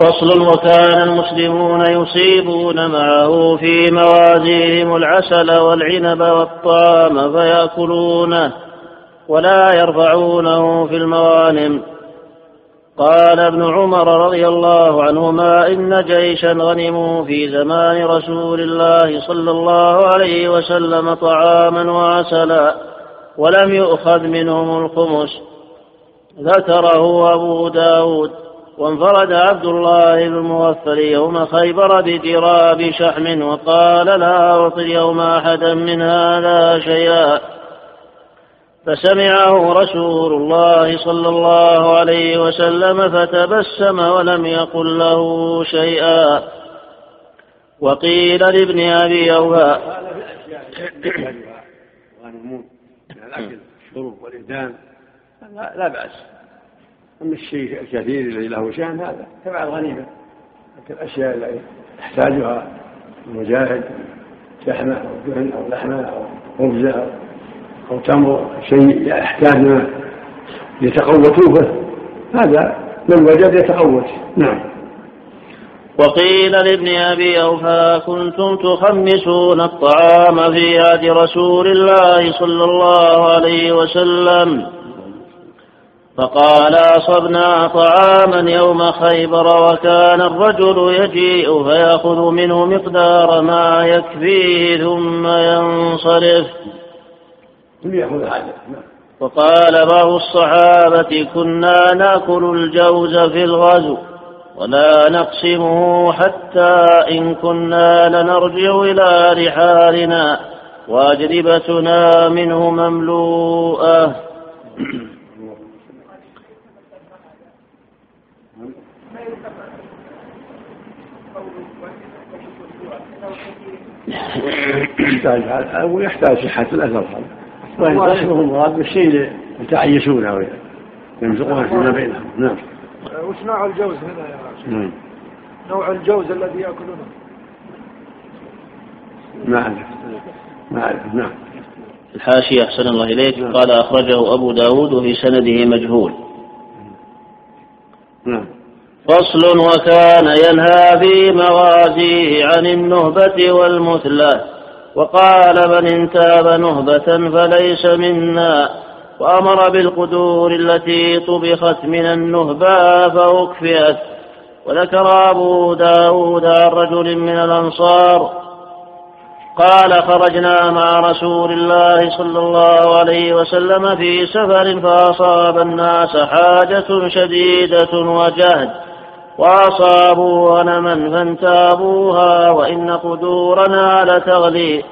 فصل وكان المسلمون يصيبون معه في موازيهم العسل والعنب والطعام فيأكلونه ولا يرفعونه في المغانم. قال ابن عمر رضي الله عنهما إن جيشا غنموا في زمان رسول الله صلى الله عليه وسلم طعاما وعسلا. ولم يؤخذ منهم الخمس. ذكره أبو داود وانفرد عبد الله بن المغفل يوم خيبر بدراب شحم وقال لا أعطي اليوم أحدا من هذا شيئا. فسمعه رسول الله صلى الله عليه وسلم فتبسم ولم يقل له شيئا. وقيل لابن أبي أوفى الأكل والشرب والإنسان لا بأس. أما الشيء الكثير الذي له شأن هذا تبع الغنيمة. لكن الأشياء التي يحتاجها المجاهد شحمة أو دهن أو لحمة أو خبزة أو تمر شيء يحتاج يتقوتوا به هذا من وجد يتقوت. نعم. وقيل لابن أبي أوفى كنتم تخمسون الطعام في عهد رسول الله صلى الله عليه وسلم. فقال أصبنا طعاما يوم خيبر وكان الرجل يجيء فيأخذ منه مقدار ما يكفيه ثم ينصرف. وقال بعض الصحابة؟ كنا نأكل الجوز في الغزو. ولا نقسمه حتى إن كنا لنرجع إلى رحالنا وأجربتنا منه مملوءة. يحتاج أو يحتاج صحة الأثر وإن قسمه المراد بالشيء يتعيشونه ويمزقون فيما بينهم. نعم. وش نوع الجوز هنا يا شيخ؟ نعم. نوع الجوز الذي يأكلونه؟ ما أعرف. ما أعرف. نعم. الحاشية أحسن الله إليك. قال أخرجه أبو داود وفي سنده مجهول. نعم. فصل وكان ينهى في مغازيه عن النهبة والمثلى. وقال من انتاب نهبة فليس منا. وأمر بالقدور التي طبخت من النهبة فأكفئت. وذكر أبو داود عن رجل من الأنصار قال خرجنا مع رسول الله صلى الله عليه وسلم في سفر فأصاب الناس حاجة شديدة وجهد وأصابوا غنما فانتابوها وإن قدورنا لتغلي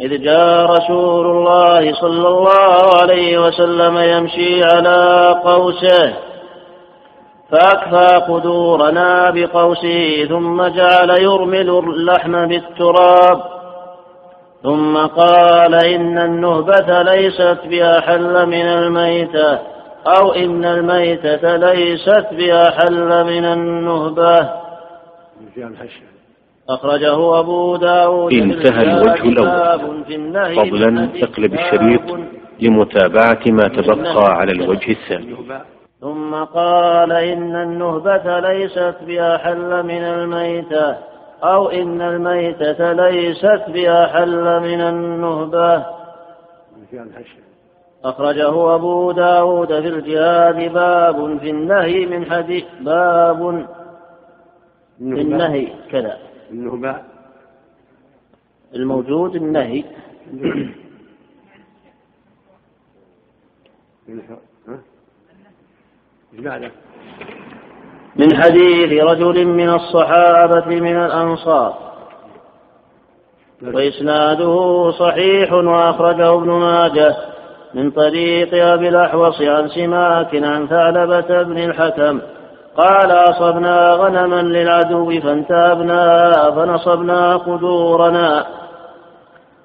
إذ جاء رسول الله صلى الله عليه وسلم يمشي على قوسه فأكفى قدورنا بقوسه ثم جعل يرمل اللحم بالتراب ثم قال إن النهبة ليست بأحل من الميتة أو إن الميتة ليست بأحل من النهبة. أخرجه أبو داود انتهى الوجه الأول. فضلا تقلب الشريط لمتابعة ما تبقى على الوجه الثاني ثم قال إن النهبة ليست بأحل من الميتة أو إن الميتة ليست بأحل من النهبة. أخرجه أبو داود في الجهاد باب في النهي من حديث باب في النهي كذا. النهبة الموجود النهي. من حديث رجل من الصحابة من الأنصار. وإسناده صحيح وأخرجه ابن ماجه من طريق أبي الأحوص عن سماك عن ثعلبة بن الحكم. قال أصبنا غنما للعدو فانتابنا فنصبنا قدورنا.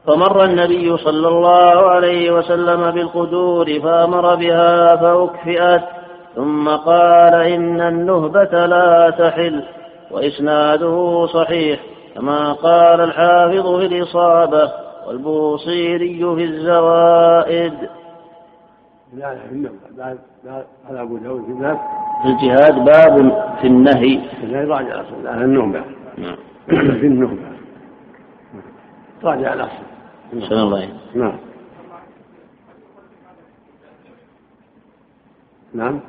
فمر النبي صلى الله عليه وسلم بالقدور فأمر بها فأكفئت ثم قال إن النهبة لا تحل وإسناده صحيح كما قال الحافظ في الإصابة والبوصيري في الزوائد. لا لا لا في باب في الجهاد باب في النهي. لا يراجع الأصل على النهبة. نعم. في النهبة. راجع الأصل. أحسن الله نعم. نعم.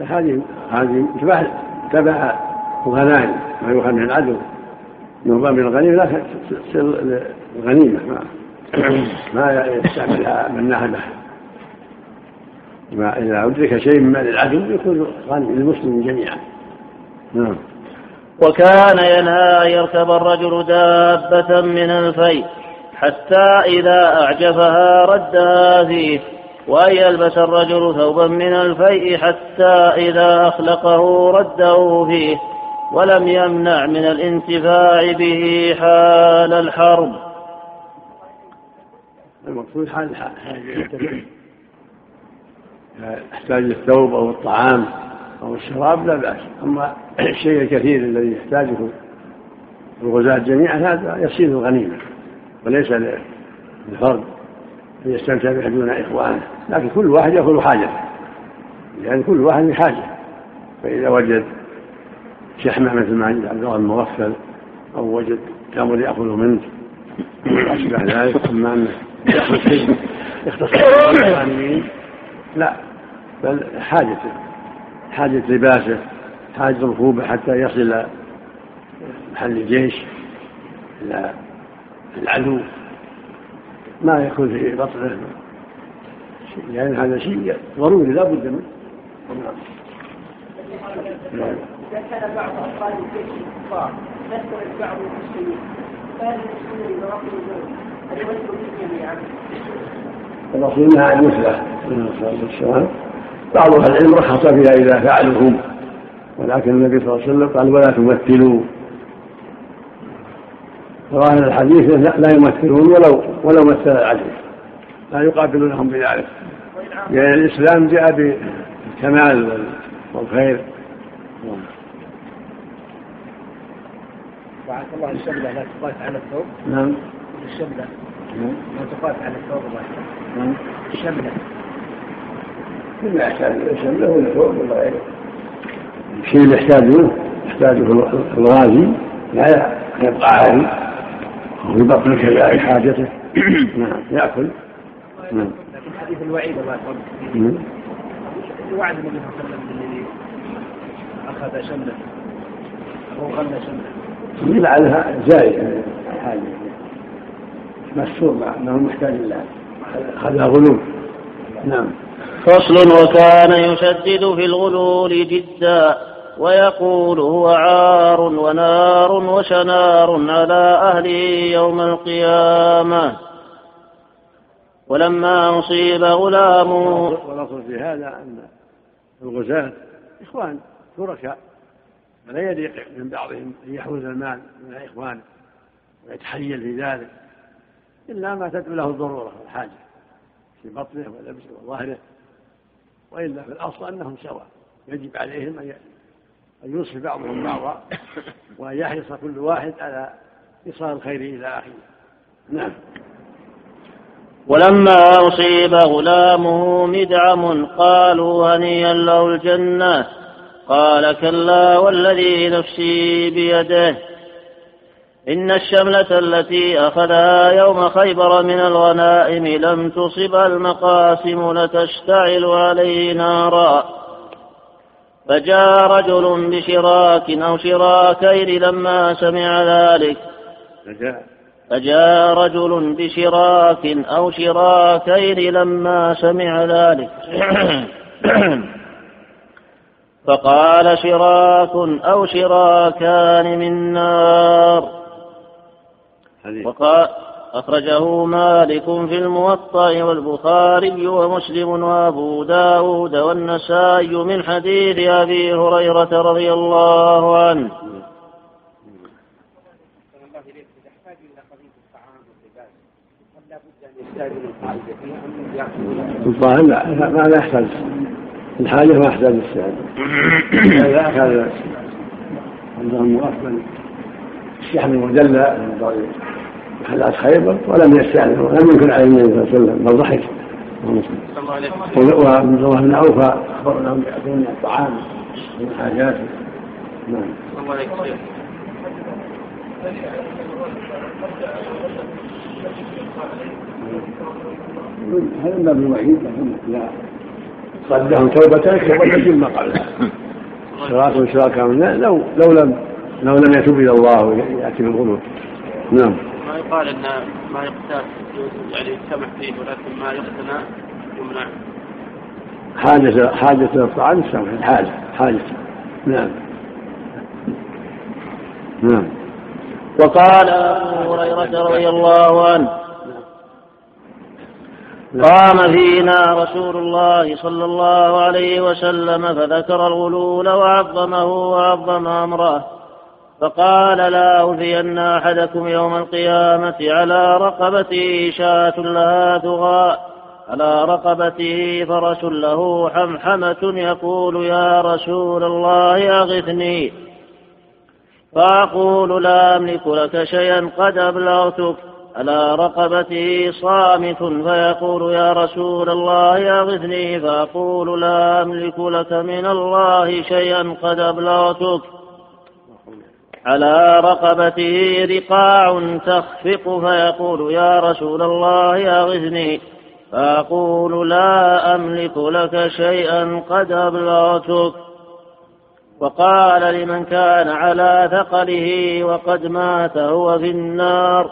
هذه هذه تبع تبع الغنائم ما يؤخذ من العدو. نهبة من الغنيمة لا تصير غنيمة ما ما يستعملها من نهبة. إذا أدرك شيء من مال العدو يكون غني للمسلمين جميعا. نعم. وكان ينهى أن يركب الرجل دابة من الفيء حتى إذا أعجفها ردها فيه وأن يلبس الرجل ثوبا من الفيء حتى إذا أخلقه رده فيه ولم يمنع من الانتفاع به حال الحرب. المقصود حال حال يحتاج الثوب أو الطعام أو الشراب لا بأس. أما الشيء الكثير الذي يحتاجه الغزاة جميعا هذا يصير الغنيمة وليس للفرد أن يستمتع به دون إخوانه. لكن كل واحد يأخذ حاجته لأن كل واحد بحاجة فإذا وجد شحمة مثل ما عند عبد الله المغفل أو وجد تمر يأخذ منه أشبه ذلك. أما أنه يأخذ شيء يختص بالغنيمين لا بل حاجته حاجة لباسه حاجة ركوبه حتى يصل محل الجيش إلى العدو. ما يكون في بطنه لأن يعني هذا شيء ضروري لا بد منه. إذا كان بعض الجيش بعض المسلمين نهى عن المثلة عليه الصلاة والسلام بعض أهل العلم رخص فيها إذا فعلوا هم ولكن النبي صلى الله عليه وسلم قال ولا تمثلوا. ظاهر الحديث لا يمثلون ولو ولو مثل العدل لا يقابلونهم بذلك. لأن الإسلام جاء بالكمال والخير. بارك الله الشملة لا تقاس على الثوب. نعم. الشملة نعم لا تقاس على الثوب. نعم مما يحتاج إلى الشمله ولا ثوب ولا غيره الشيء اللي يحتاجه يحتاجه الغازي. لا يبقى عاري وفي بطنه كذلك حاجته. نعم يأكل. نعم. لكن حديث الوعيد الله يرحمه. نعم. وعد النبي صلى الله عليه وسلم بالذي أخذ شملة. أو غنى شملة. لعلها زائد. الحاجة مستور مع انه محتاج إلى اخذها غلول نعم. فصل وكان يشدد في الغلول جدا ويقول هو عار ونار وشنار على أهله يوم القيامة. ولما أصيب غلامه والأصل في هذا أن الغزاة إخوان شركاء. فلا يليق من بعضهم أن يحوز المال من إخوانه ويتحيل في ذلك إلا ما تدعو له الضرورة والحاجة. في بطنه ولبسه وظهره وإلا في الأصل أنهم سواء. يجب عليهم أن يوصي بعضهم بعضا وأن يحرص كل واحد على إيصال الخير إلى أخيه. نعم. ولما أصيب غلامه مدعم قالوا هنيئا له الجنة. قال كلا والذي نفسي بيده. إن الشملة التي أخذها يوم خيبر من الغنائم لم تصب المقاسم لتشتعل عليه نارا. فجاء رجل بشراك أو شراكين لما سمع ذلك. فجاء. رجل بشراك أو شراكين لما سمع ذلك. فقال شراك أو شراكان من نار. وقال أخرجه مالك في الموطأ والبخاري ومسلم وأبو داود والنسائي من حديث أبي هريرة رضي الله عنه. الظاهر لا ما لا يحتاج. الحاجة ما يحتاج السعادة إذا أخذ عندهم أفضل. الشحم المدلى محلات خيبر ولم يستعمل ولم يكن عليه النبي صلى الله عليه وسلم بل ضحك. ومن الله بن عوف أخبر أنهم يأتون الطعام من حاجاته نعم. الله عليك شيخ هذا من باب الوعيد لكن لا. قد لهم توبة توبة ما قبلها شراك شراك لو لو لم لو لم يتوب إلى الله وياتي بالغلو نعم. ما يقال إن ما يقتات يعني يسمح فيه ولكن ما يقتنى يمنع. حاجة حاجة الطعام السمح الحاجة حاجة. نعم. نعم. وقال أبو هريرة رضي الله عنه قام فينا رسول الله صلى الله عليه وسلم فذكر الغلول وعظمه وعظم أمره. فقال لا أوفين أحدكم يوم القيامة على رقبته شاة لها ثغاء على رقبته فرس له حمحمة يقول يا رسول الله أغثني. فأقول لا أملك لك شيئا قد أبلغتك. على رقبته صامت فيقول يا رسول الله أغثني. فأقول لا أملك لك من الله شيئا قد أبلغتك. على رقبته رقاع تخفق فيقول يا رسول الله أغثني. فأقول لا أملك لك شيئا قد أبلغتك. وقال لمن كان على ثقله وقد مات هو في النار.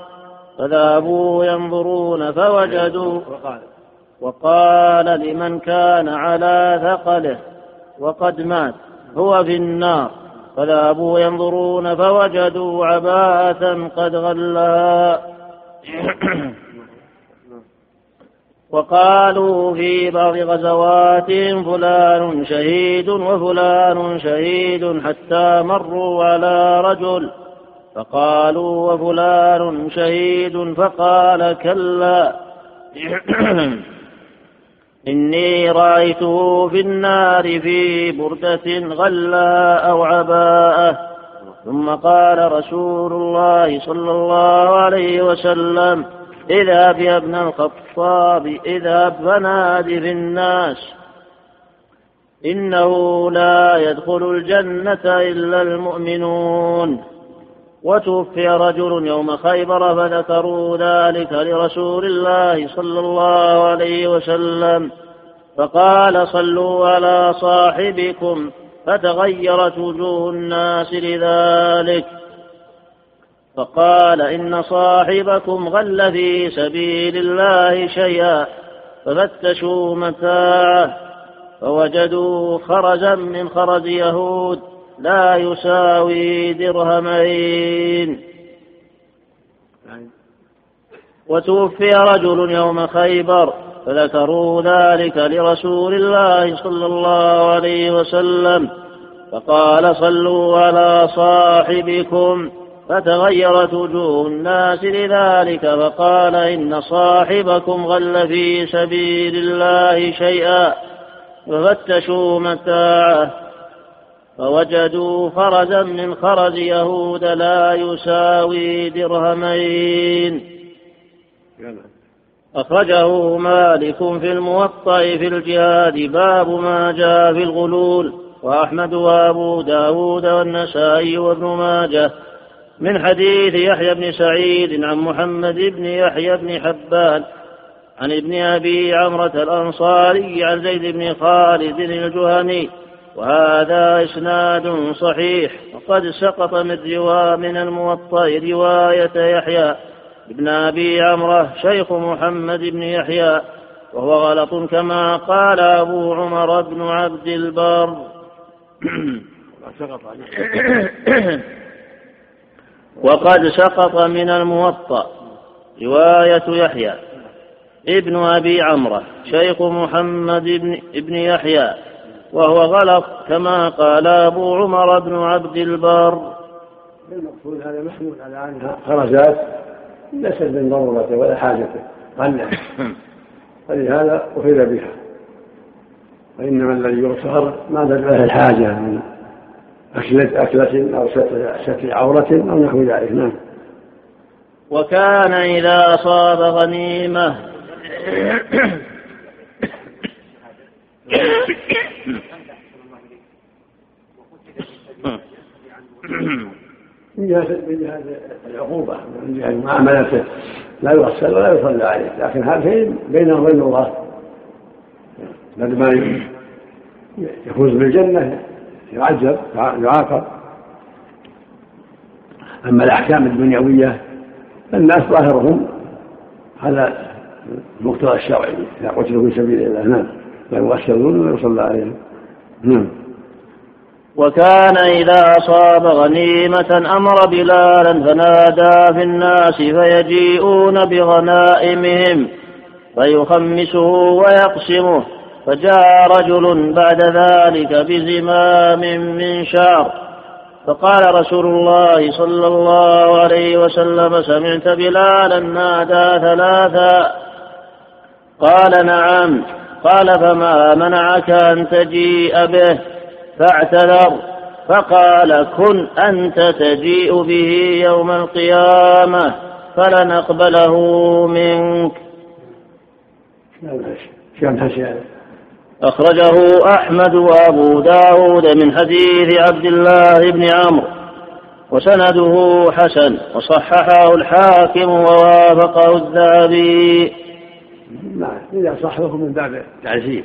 فذهبوا ينظرون فوجدوا. وقال وقال لمن كان على ثقله وقد مات هو في النار. فذهبوا ينظرون فوجدوا عباءة قد غلها وقالوا في بعض غزواتهم فلان شهيد وفلان شهيد حتى مروا على رجل. فقالوا وفلان شهيد فقال كلا. إني رأيته في النار في بردة غلا أو عباءة. ثم قال رسول الله صلى الله عليه وسلم اذهب يا ابن الخطاب اذهب فنادي في الناس إنه لا يدخل الجنة إلا المؤمنون. وتوفي رجل يوم خيبر فذكروا ذلك لرسول الله صلى الله عليه وسلم. فقال صلوا على صاحبكم فتغيرت وجوه الناس لذلك. فقال إن صاحبكم غل في سبيل الله شيئا ففتشوا متاعه فوجدوا خرجا من خرج يهود لا يساوي درهمين. وتوفي رجل يوم خيبر فذكروا ذلك لرسول الله صلى الله عليه وسلم فقال صلوا على صاحبكم. فتغيرت وجوه الناس لذلك فقال إن صاحبكم غل في سبيل الله شيئا ففتشوا متاعه. فوجدوا خرجا من خرج يهود لا يساوي درهمين. أخرجه مالك في الموطأ في الجهاد باب ما جاء في الغلول. وأحمد وأبو داود والنسائي وابن ماجه. من حديث يحيى بن سعيد عن محمد بن يحيى بن حبان عن ابن أبي عمرة الأنصاري عن زيد بن خالد الجهني وهذا إسناد صحيح. وقد سقط من روا من الموطأ رواية يحيى ابن أبي عمرة شيخ محمد بن يحيى وهو غلط كما قال أبو عمر بن عبد البر. وقد سقط من الموطأ رواية يحيى ابن أبي عمرة شيخ محمد بن, ابن يحيى. وهو غلط كما قال أبو عمر بن عبد البر المقصود هذا محمول على أنها خرجات ليست من ضرورته ولا حاجته قلع فلهذا أخذ بها وإنما الذي يغتفر ما دل له الحاجة من أكلة أكلة أو ستر عورة أو نحو ذلك نعم وكان إذا أصاب غنيمة من جهة من جهة العقوبة من جهة معاملته لا يغسل ولا يصلى عليه لكن هذين بينهم وبين الله. بعد ما يفوز بالجنة يعذب يعاقب. أما الأحكام الدنيوية فالناس ظاهرهم على المقتضى الشرعي إذا قتلوا في سبيل الله. نعم. لا يغسلون ولا يصلى عليهم. نعم. وكان إذا أصاب غنيمة أمر بلالا فنادى في الناس فيجيئون بغنائمهم فيخمسه ويقسمه. فجاء رجل بعد ذلك بزمام من شعر فقال رسول الله صلى الله عليه وسلم سمعت بلالا نادى ثلاثا؟ قال نعم. قال فما منعك أن تجيء به؟ فاعتذر فقال كن أنت تجيء به يوم القيامة فلنقبله منك. أخرجه أحمد وأبو داود من حديث عبد الله بن عمرو وسنده حسن وصححه الحاكم ووافقه الذهبي. نعم إذا صححه من باب التعزيز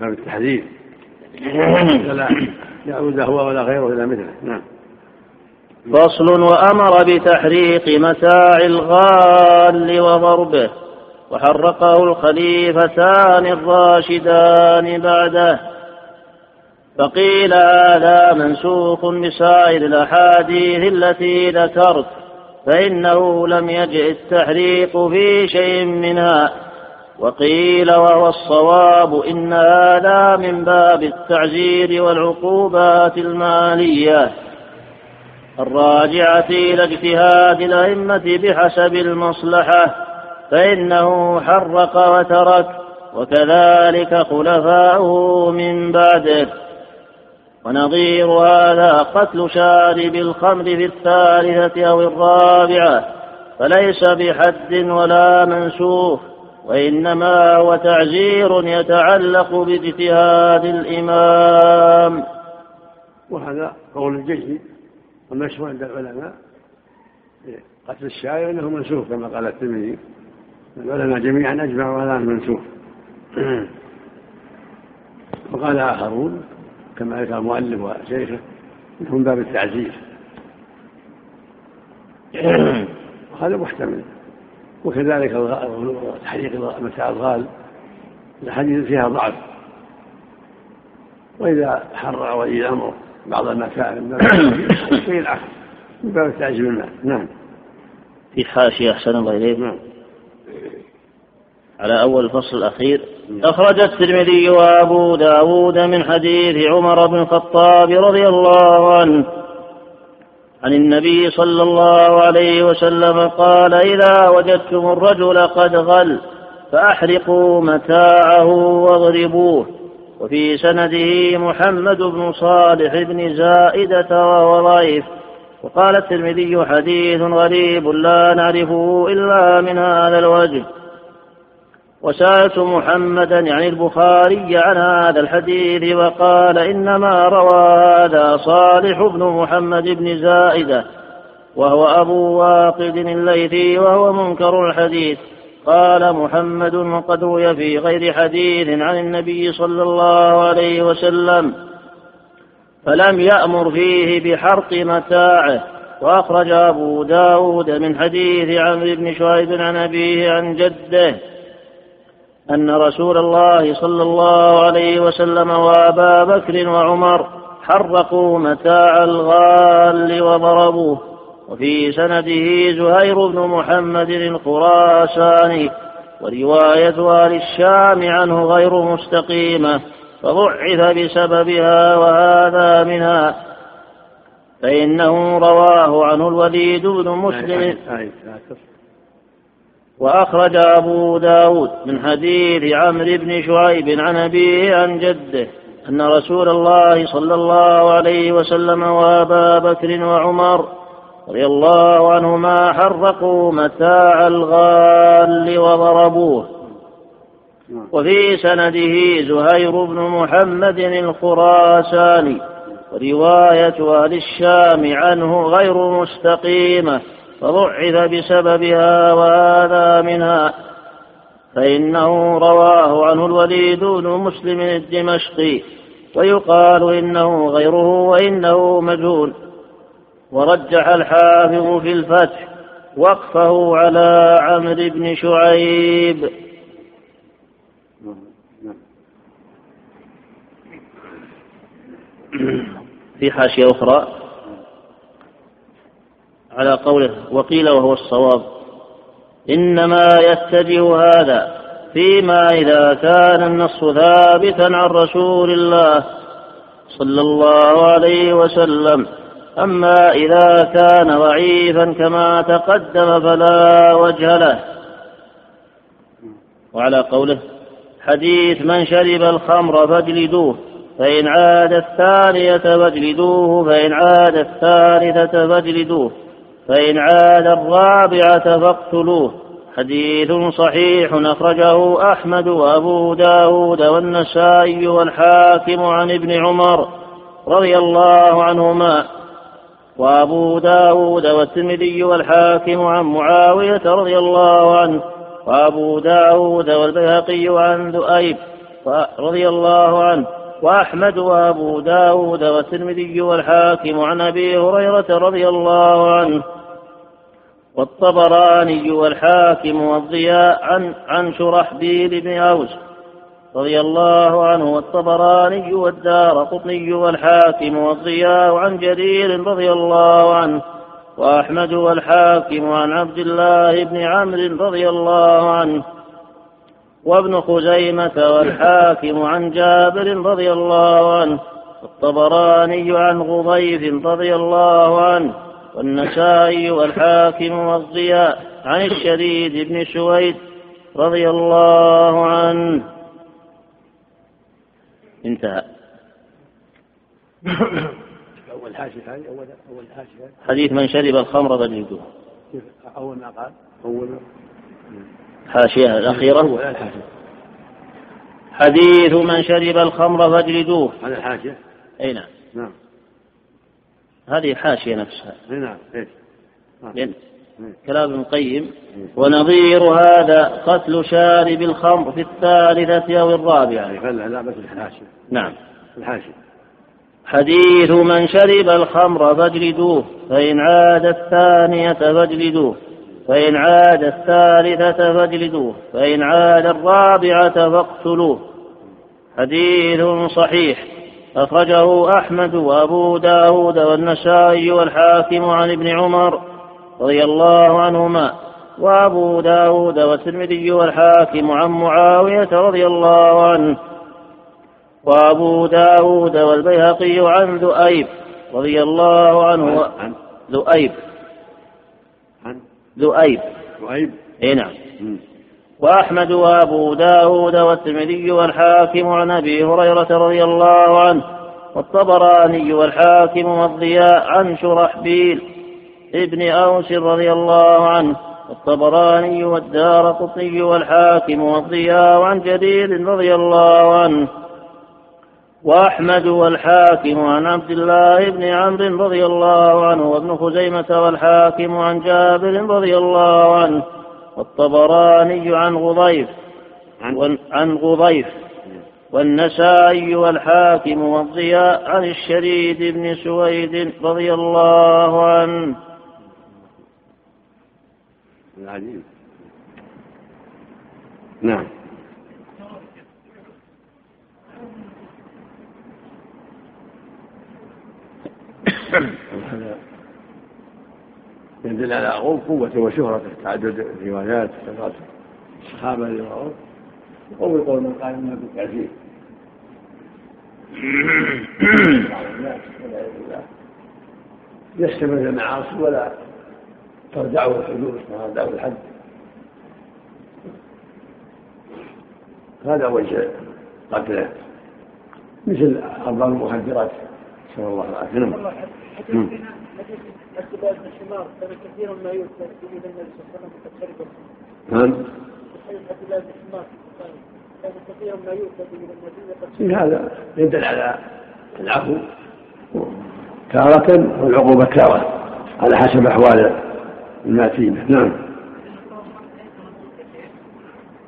باب التحذير. فلا يعود هو ولا غيره إلى مثله. نعم. فصل وأمر بتحريق متاع الغال وضربه وحرقه الخليفتان الراشدان بعده. فقيل هذا منسوخ بسائر الأحاديث التي ذكرت فإنه لم يجئ التحريق في شيء منها. وقيل وهو الصواب إن هذا من باب التعزير والعقوبات المالية. الراجعة إلى اجتهاد الأئمة بحسب المصلحة فإنه حرق وترك وكذلك خلفاؤه من بعده ونظير هذا قتل شارب الخمر في الثالثة أو الرابعة فليس بحد ولا منسوخ. وإنما هو تعزير يتعلق باجتهاد الإمام. وهذا قول الجيش والمشهور عند العلماء قتل الشاعر إنه منسوخ كما قال الترمذي. العلماء جميعا أجمعوا على أنه منسوخ. وقال آخرون كما ذكر المؤلف وشيخه انه من باب التعزيز وهذا محتمل. وكذلك تحريق متاع الغال الحديث فيها ضعف. وإذا حرع ولي الأمر بعض المتاع من شيء العكس من باب التعجيل المال نعم. في حاشية أحسن الله إليك. نعم. على أول الفصل الأخير أخرج الترمذي وأبو داود من حديث عمر بن الخطاب رضي الله عنه عن النبي صلى الله عليه وسلم قال إذا وجدتم الرجل قد غل فأحرقوا متاعه واضربوه. وفي سنده محمد بن صالح بن زائدة وهو وقال الترمذي حديث غريب لا نعرفه إلا من هذا الوجه. وسألت محمدا يعني البخاري عن هذا الحديث وقال إنما روى هذا صالح بن محمد بن زائدة وهو أبو واقد الليثي وهو منكر الحديث. قال محمد قد روي في غير حديث عن النبي صلى الله عليه وسلم فلم يأمر فيه بحرق متاعه. وأخرج أبو داود من حديث عمرو بن شعيب عن أبيه عن جده. أن رسول الله صلى الله عليه وسلم وأبا بكر وعمر حرقوا متاع الغال وضربوه وفي سنده زهير بن محمد الخراساني ورواية أهل الشام عنه غير مستقيمة فضعف بسببها وهذا منها فإنه رواه عنه الوليد بن مسلم وأخرج أبو داود من حديث عمرو بن شعيب عن أبيه عن جده أن رسول الله صلى الله عليه وسلم وأبا بكر وعمر رضي الله عنهما حرقوا متاع الغال وضربوه. وفي سنده زهير بن محمد الخراساني ورواية أهل الشام عنه غير مستقيمة. فضعف بسببها وهذا منها فإنه رواه عنه الوليد بن مسلم الدمشقي ويقال إنه غيره وإنه مجهول. ورجح الحافظ في الفتح وقفه على عمرو بن شعيب. في حاشية أخرى على قوله وقيل وهو الصواب. إنما يتجه هذا فيما إذا كان النص ثابتا عن رسول الله صلى الله عليه وسلم. أما إذا كان ضعيفا كما تقدم فلا وجه له. وعلى قوله حديث من شرب الخمر فاجلدوه فإن عاد الثانية فاجلدوه فإن عاد الثالثة فاجلدوه. فإن عاد الرابعة فاقتلوه. حديث صحيح أخرجه أحمد وأبو داود والنسائي والحاكم عن ابن عمر رضي الله عنهما. وأبو داود والترمذي والحاكم عن معاوية رضي الله عنه. وأبو داود والبيهقي عن ذؤيب رضي الله عنه. وأحمد وأبو داود والترمذي والحاكم عن أبي هريرة رضي الله عنه. والطبراني والحاكم والضياء عن عن شرحبيل بن أوس رضي الله عنه والطبراني والدار قطني والحاكم والضياء عن جرير رضي الله عنه وأحمد والحاكم عن عبد الله بن عمرو رضي الله عنه وابن خزيمة والحاكم عن جابر رضي الله عنه والطبراني عن غضيف رضي الله عنه. والنسائي والحاكم والضياء عن الشديد بن سويد رضي الله عنه. انتهى. أول حاشية هذه أول أول حاشية حديث من شرب الخمر فجلدوه أول ما قال أول حاشية الأخيرة. حديث من شرب الخمر فاجلدوه هذا الحاشية أي نعم. نعم. هذه الحاشية نفسها. نعم لأن كلام ابن القيم. ونظير هذا قتل شارب الخمر في الثالثة أو الرابعة. لا لا بس الحاشية. نعم. الحاشية. حديث من شرب الخمر فاجلدوه فإن عاد الثانية فاجلدوه. فإن عاد الثالثة فاجلدوه. فإن عاد الرابعة فاقتلوه. حديث صحيح. أخرجه أحمد وأبو داود والنسائي والحاكم عن ابن عمر رضي الله عنهما وأبو داود والترمذي والحاكم عن معاوية رضي الله عنه وأبو داود والبيهقي عن ذؤيب رضي الله عنه عن ذؤيب. عن ذؤيب. ذؤيب. اي نعم. وأحمد وأبو داود والترمذي والحاكم عن أبي هريرة رضي الله عنه والطبراني والحاكم والضياء عن شرحبيل ابن أوس رضي الله عنه والطبراني والدار قطني والحاكم والضياء عن جرير رضي الله عنه وأحمد والحاكم عن عبد الله بن عمرو رضي الله عنه وابن خزيمة والحاكم عن جابر رضي الله عنه والطبراني عن غضيف عن غضيف والنسائي والحاكم والضياء عن الشريد بن سويد رضي الله عنه. العجيب نعم هذا يدل على قوة وشهرته تعدد الروايات كثرة الصحابة اللي رووا وقول قول من قال انها بالتعزيز. يستمر المعاصي ولا ترجعه الحدود رجعه الحد. هذا وجه قتله مثل أرباب المخدرات نسأل الله العافية نعم. كان كثيرا ما يؤتى به النبي صلى الله عليه وسلم نعم. كان كثيرا ما يؤتى به النبي هذا يدل على العفو تارة والعقوبة تارة. على حسب أحوال الماتينة نعم.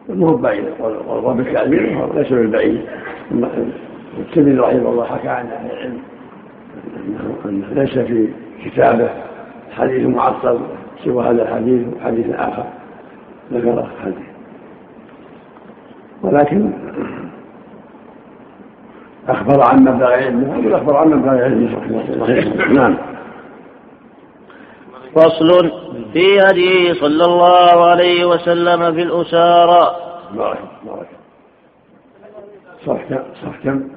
مو بعيد. والرب الكامل ليس بالبعيد. الترمذي رحمه الله حكى عن أهل العلم أنه ليس في كتابه حديث معطل سوى هذا الحديث وحديث آخر. ذكره حديث. ولكن أخبر عن مبلغ علمه يقول أخبر عن مبلغ علمه نعم. فصل في هديه صلى الله عليه وسلم في الأسارى. بارك بارك. صح كم صح كم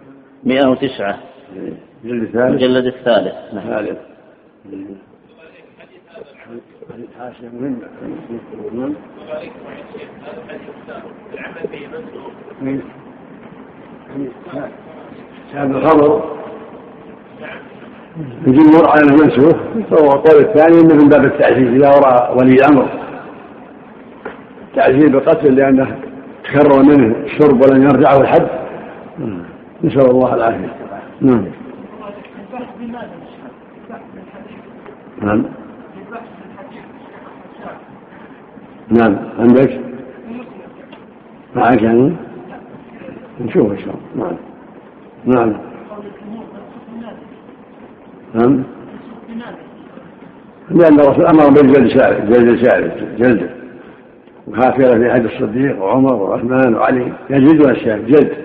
109 الجلد الثالث المجلد الثالث. نعم. الثالث حاشية مهمة نعم. هذا الخبر الجمهور على انه منسوخ والقول الثاني انه من باب التعزيز اذا راى ولي الامر تعزيز بالقتل لأنه تكرر منه الشرب ولم يرجعه الحد نسال الله العافيه نعم نعم. نعم. عندك معك يعني؟ نشوف إن شاء الله. نعم. نعم. نعم. لأن الرسول أمر بالجلد سالف جلد سالف جلده وهكذا في عهد الصديق وعمر وعثمان وعلي. يجلدون الشارع جلد.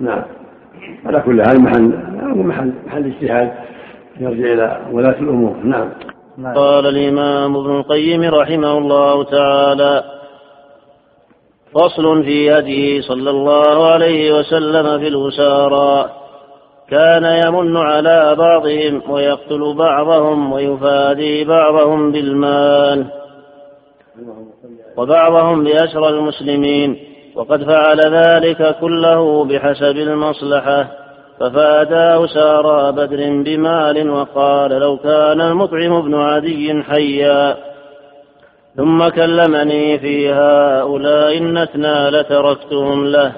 نعم. على كل حال محل محل محل اجتهاد. يرجع إلى ولاة الأمور. نعم. قال الإمام ابن القيم رحمه الله تعالى فصل في هديه صلى الله عليه وسلم في الأسارى. كان يمن على بعضهم ويقتل بعضهم ويفادي بعضهم بالمال. وبعضهم بأسرى المسلمين. وقد فعل ذلك كله بحسب المصلحة. ففاداه سارى بدر بمال وقال لو كان المطعم بن عدي حيا. ثم كلمني في هؤلاء النتنى لتركتهم له.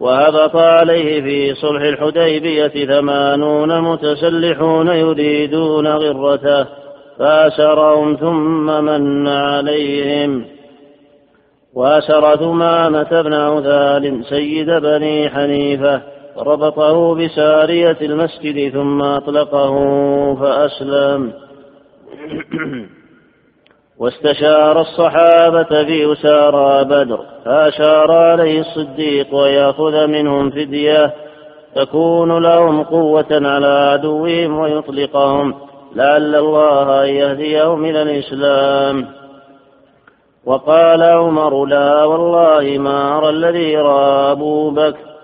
وهبط عليه في صلح الحديبية ثمانون متسلحون يريدون غرته. فأسرهم ثم من عليهم. وأسر ثمامة بن عثال سيد بني حنيفة. ربطه بسارية المسجد ثم أطلقه فأسلم. واستشار الصحابة في أسارى بدر فأشار عليه الصديق ويأخذ منهم فدية تكون لهم قوة على عدوهم ويطلقهم لعل الله أن يهديهم إلى الإسلام. وقال عمر لا والله ما أرى الذي رأى أبو بكر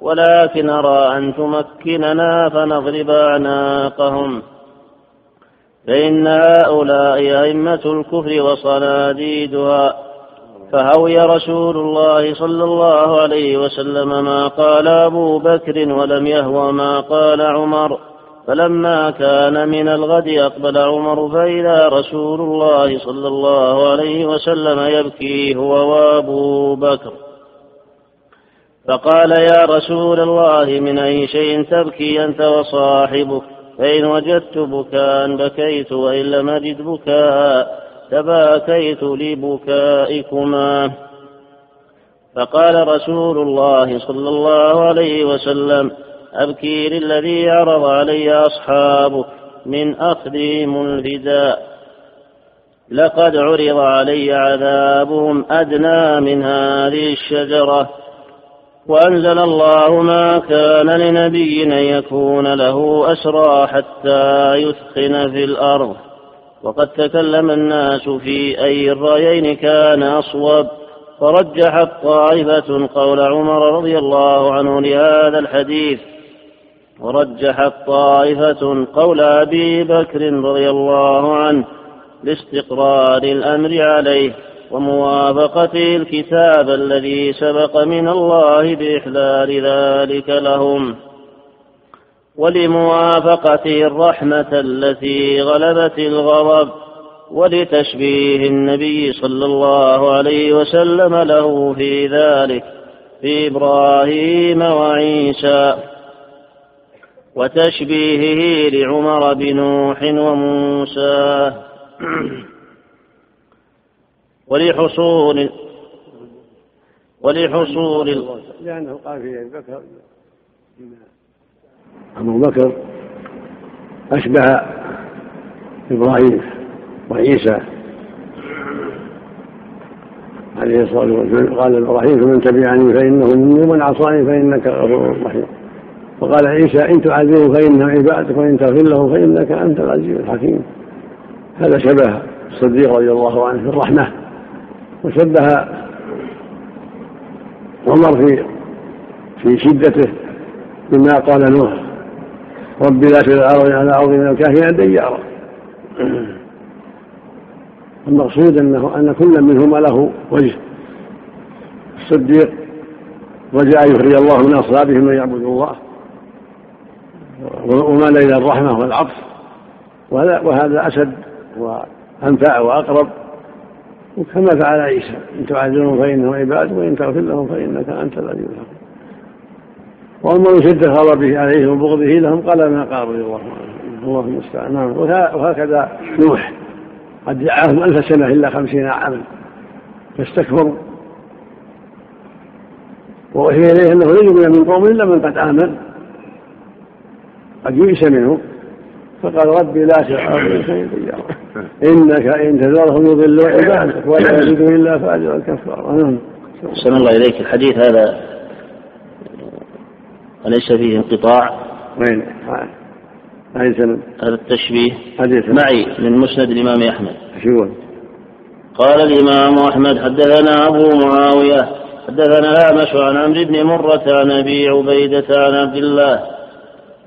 ولكن أرى أن تمكننا فنضرب أعناقهم. فإن هؤلاء أئمة الكفر وصناديدها فهوي رسول الله صلى الله عليه وسلم ما قال أبو بكر ولم يهوى ما قال عمر. فلما كان من الغد أقبل عمر فإذا رسول الله صلى الله عليه وسلم يبكي هو وأبو بكر. فقال يا رسول الله من أي شيء تبكي أنت وصاحبك؟ فإن وجدت بكاء بكيت وإن لم أجد بكاء تباكيت لبكائكما. فقال رسول الله صلى الله عليه وسلم أبكي للذي عرض علي أصحابك من أخذهم الفداء. لقد عرض علي عذابهم أدنى من هذه الشجرة. وأنزل الله ما كان لنبي أن يكون له أسرى حتى يثخن في الأرض. وقد تكلم الناس في أي الرأيين كان أصوب. فرجحت طائفة قول عمر رضي الله عنه لهذا الحديث. ورجحت طائفة قول أبي بكر رضي الله عنه لاستقرار الأمر عليه. وموافقته الكتاب الذي سبق من الله بإحلال ذلك لهم ولموافقته الرحمة التي غلبت الغضب ولتشبيه النبي صلى الله عليه وسلم له في ذلك في إبراهيم وعيسى وتشبيهه لعمر بنوح وموسى ولحصول ولحصول لأنه قال في أبي بكر أبو بكر أشبه إبراهيم وعيسى عليه الصلاة والسلام. قال إبراهيم فمن تبعني فإنه مني ومن عصاني فإنك غفور رحيم. وقال عيسى إن تعذبه فإنه عبادك وإن تغفر له فإنك أنت العزيز الحكيم. هذا شبه الصديق رضي الله عنه في الرحمة. وشبه عمر في في شدته بما قال نوح. رب لا تذر الأرض على أرض من الكافرين ديارا. المقصود انه أن كل منهما له وجه. الصديق رجاء يخرج الله من أصلابهم من يعبد الله. ومال إلى الرحمة والعطف. وهذا أشد وأنفع وأقرب وكما فعل عيسى. إن تعذرهم فإنهم عباد وإن تغفر لهم فإنك أنت العزيز الحكيم وأما من شده غضبه عليهم وبغضه لهم قال ما قال رضي الله عنه. الله المستعان. نعم. وهكذا نوح. قد دعاهم ألف سنة إلا خمسين عاما. فاستكبروا. ووحي إليه أنه لن يؤمن من قوم إلا من قد آمن. قد يئس منهم. فقال ربي لا تجعل شيء إنك إن تذرهم يضلوا عبادك ولا يجدوا إلا فاجرا كفارا نعم. أحسن الله إليك. الحديث هذا أليس فيه انقطاع؟ وين؟ أي سند؟ هذا التشبيه. سند. معي من مسند الإمام أحمد. شو؟ قال الإمام أحمد حدثنا أبو معاوية حدثنا الأعمش عن عمرو بن مرة عن أبي عبيدة عن عبد الله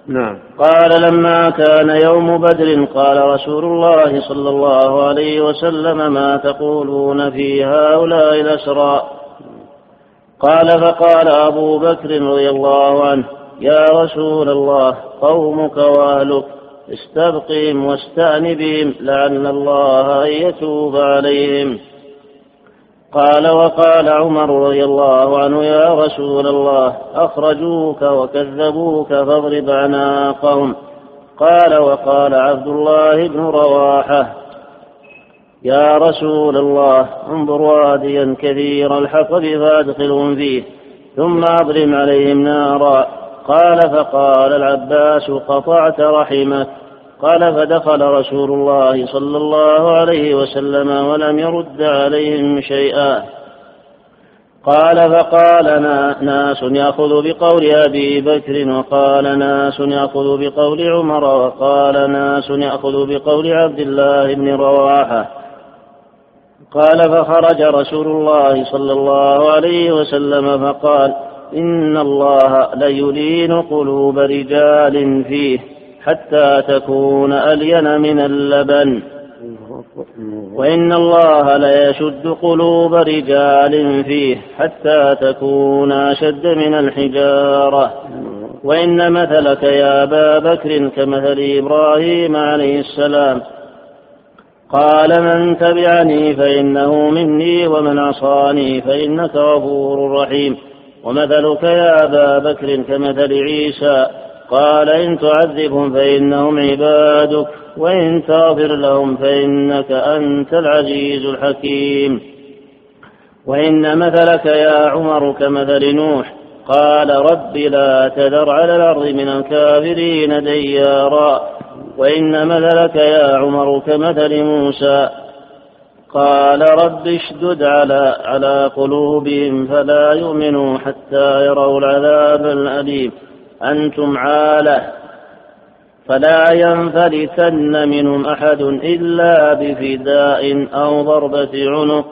نعم. قال لما كان يوم بدر قال رسول الله صلى الله عليه وسلم ما تقولون في هؤلاء الأسرى؟ قال فقال أبو بكر رضي الله عنه يا رسول الله قومك وأهلك استبقهم واستأن بهم لعل الله أن يتوب عليهم. قال وقال عمر رضي الله عنه يا رسول الله أخرجوك وكذبوك فاضرب أعناقهم قال وقال عبد الله بن رواحة يا رسول الله انظر واديا كثير الحطب فأدخلهم فيه ثم اضرم عليهم نارا. قال فقال العباس قطعت رحمك. قال فدخل رسول الله صلى الله عليه وسلم ولم يرد عليهم شيئا. قال فقال ناس يأخذ بقول أبي بكر وقال ناس يأخذ بقول عمر وقال ناس يأخذ بقول عبد الله بن رواحة. قال فخرج رسول الله صلى الله عليه وسلم فقال إن الله ليلين قلوب رجال فيه. حتى تكون ألين من اللبن. وإن الله ليشد قلوب رجال فيه حتى تكون أشد من الحجارة. وإن مثلك يا أبا بكر كمثل إبراهيم عليه السلام. قال من تبعني فإنه مني ومن عصاني فإنك غفور رحيم. ومثلك يا أبا بكر كمثل عيسى قال إن تعذبهم فإنهم عبادك وإن تغفر لهم فإنك أنت العزيز الحكيم. وإن مثلك يا عمر كمثل نوح قال رب لا تذر على الأرض من الكافرين ديارا. وإن مثلك يا عمر كمثل موسى قال رب اشدد على على قلوبهم فلا يؤمنوا حتى يروا العذاب الأليم. أنتم عالة. فلا ينفلتن منهم أحد إلا بفداء أو ضربة عنق.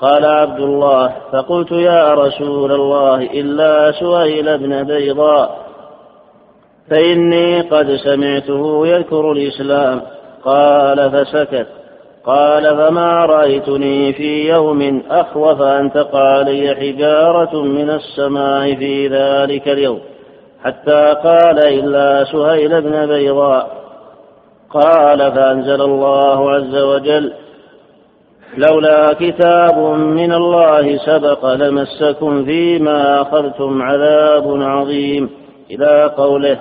قال عبد الله فقلت يا رسول الله إلا سهيل بن بيضاء فإني قد سمعته يذكر الإسلام. قال فسكت. قال فما رأيتني في يوم أخوف أن تقع علي حجارة من السماء في ذلك اليوم. حتى قال إلا سهيل بن بيضاء. قال فأنزل الله عز وجل لولا كتاب من الله سبق لمسكم فيما أخذتم عذاب عظيم. إلى قوله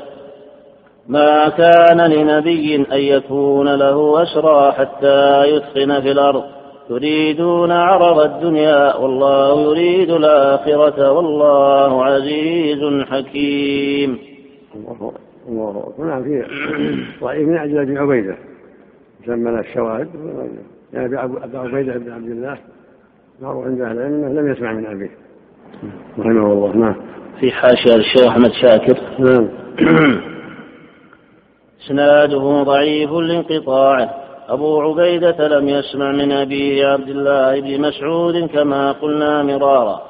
ما كان لنبي أن يكون له أسرى حتى يثخن في الأرض. تريدون عرض الدنيا والله يريد الآخرة والله عزيز حكيم. الله الله نعم في ضعيف من عجل أبي عبيدة يسمى الشواهد. يعني أبي عبيدة بن عبد الله معروف عند أهل العلم لم يسمع من أبيه. رحمه الله. نعم. في حاشية للشيخ أحمد شاكر. نعم. إسناده ضعيف لانقطاعه. أبو عبيدة لم يسمع من أبيه عبد الله بن مسعود كما قلنا مرارا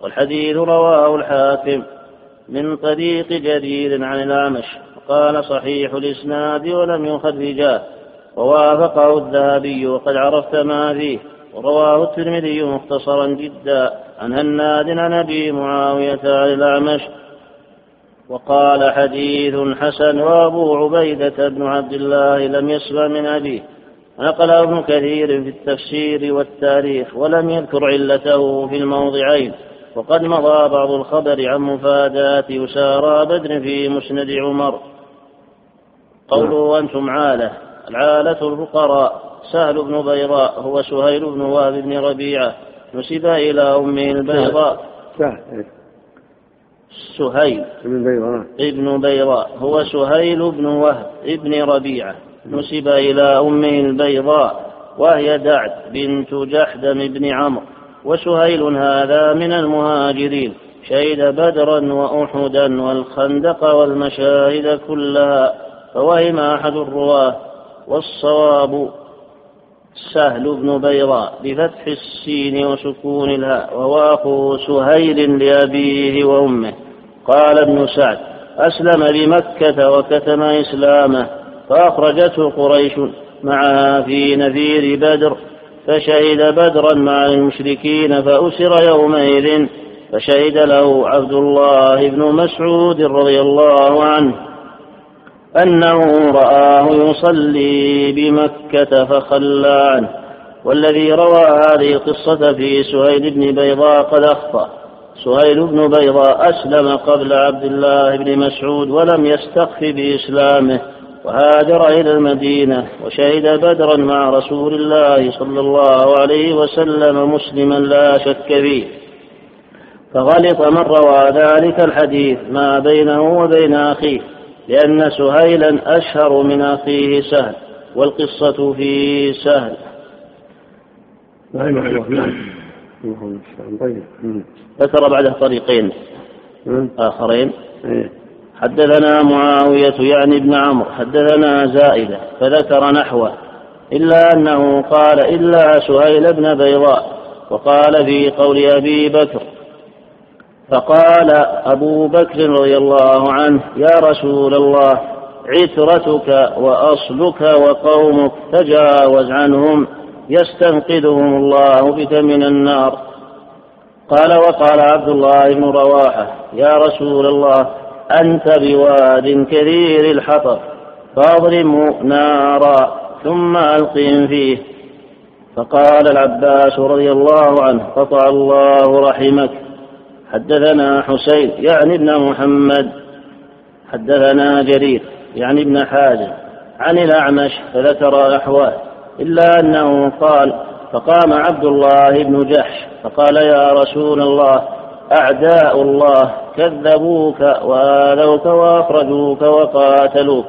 والحديث رواه الحاكم من طريق جرير عن الأعمش وقال صحيح الإسناد ولم يخرجاه ووافقه الذهبي وقد عرفت ما فيه ورواه الترمذي مختصرا جدا عن هناد عن أبي معاوية عن الأعمش وقال حديث حسن وأبو عبيدة بن عبد الله لم يسمع من أبيه. نقل ابن كثير في التفسير والتاريخ ولم يذكر علته في الموضعين وقد مضى بعض الخبر عن مفادات يسارى بدر في مسند عمر. قوله أنتم عالة العالة الفقراء سهل بن بيضاء هو سهيل بن وهب بن ربيعة نسب إلى أمه البيضاء سهيل. ابن بيضاء ابن بيضاء هو سهيل بن وهب ابن ربيعة. نسب إلى أمه البيضاء وهي دعد بنت جحدم بن عمرو. وسهيل هذا من المهاجرين شهد بدرا وأحدا والخندق والمشاهد كلها. فوهم أحد الرواة والصواب سهل بن بيضاء بفتح السين وسكون الهاء. وهو أخو سهيل لأبيه وأمه. قال ابن سعد أسلم بمكة وكتم إسلامه. فأخرجته قريش معها في نذير بدر فشهد بدرا مع المشركين فأسر يومئذ فشهد له عبد الله بن مسعود رضي الله عنه أنه رآه يصلي بمكة فخلى عنه والذي روى هذه القصة في سهيل بن بيضاء قد أخطأ. سهيل بن بيضاء أسلم قبل عبد الله بن مسعود ولم يستخف بإسلامه. وهاجر إلى المدينة وشهد بدرا مع رسول الله صلى الله عليه وسلم مسلما لا شك فيه. فغلط من روى ذلك الحديث ما بينه وبين أخيه لأن سهيلا أشهر من أخيه سهل والقصة في سهل. ذكر بعده طريقين. آخرين. حدثنا معاوية يعني ابن عمرو حدثنا زائدة فذكر نحوه إلا أنه قال إلا سهيل بن بيضاء وقال في قول أبي بكر فقال أبو بكر رضي الله عنه يا رسول الله عترتك وأصلك وقومك تجاوز عنهم يستنقذهم الله بك من النار. قال وقال عبد الله بن رواحة يا رسول الله أنت بواد كثير الحطب فاضرمه نارا ثم ألقهم فيه. فقال العباس رضي الله عنه قطع الله رحمك. حدثنا حسين يعني ابن محمد. حدثنا جرير يعني ابن حازم. عن الأعمش فذكر أحوال إلا أنه قال فقام عبد الله بن جحش فقال يا رسول الله أعداء الله كذبوك وآذوك وأخرجوك وقاتلوك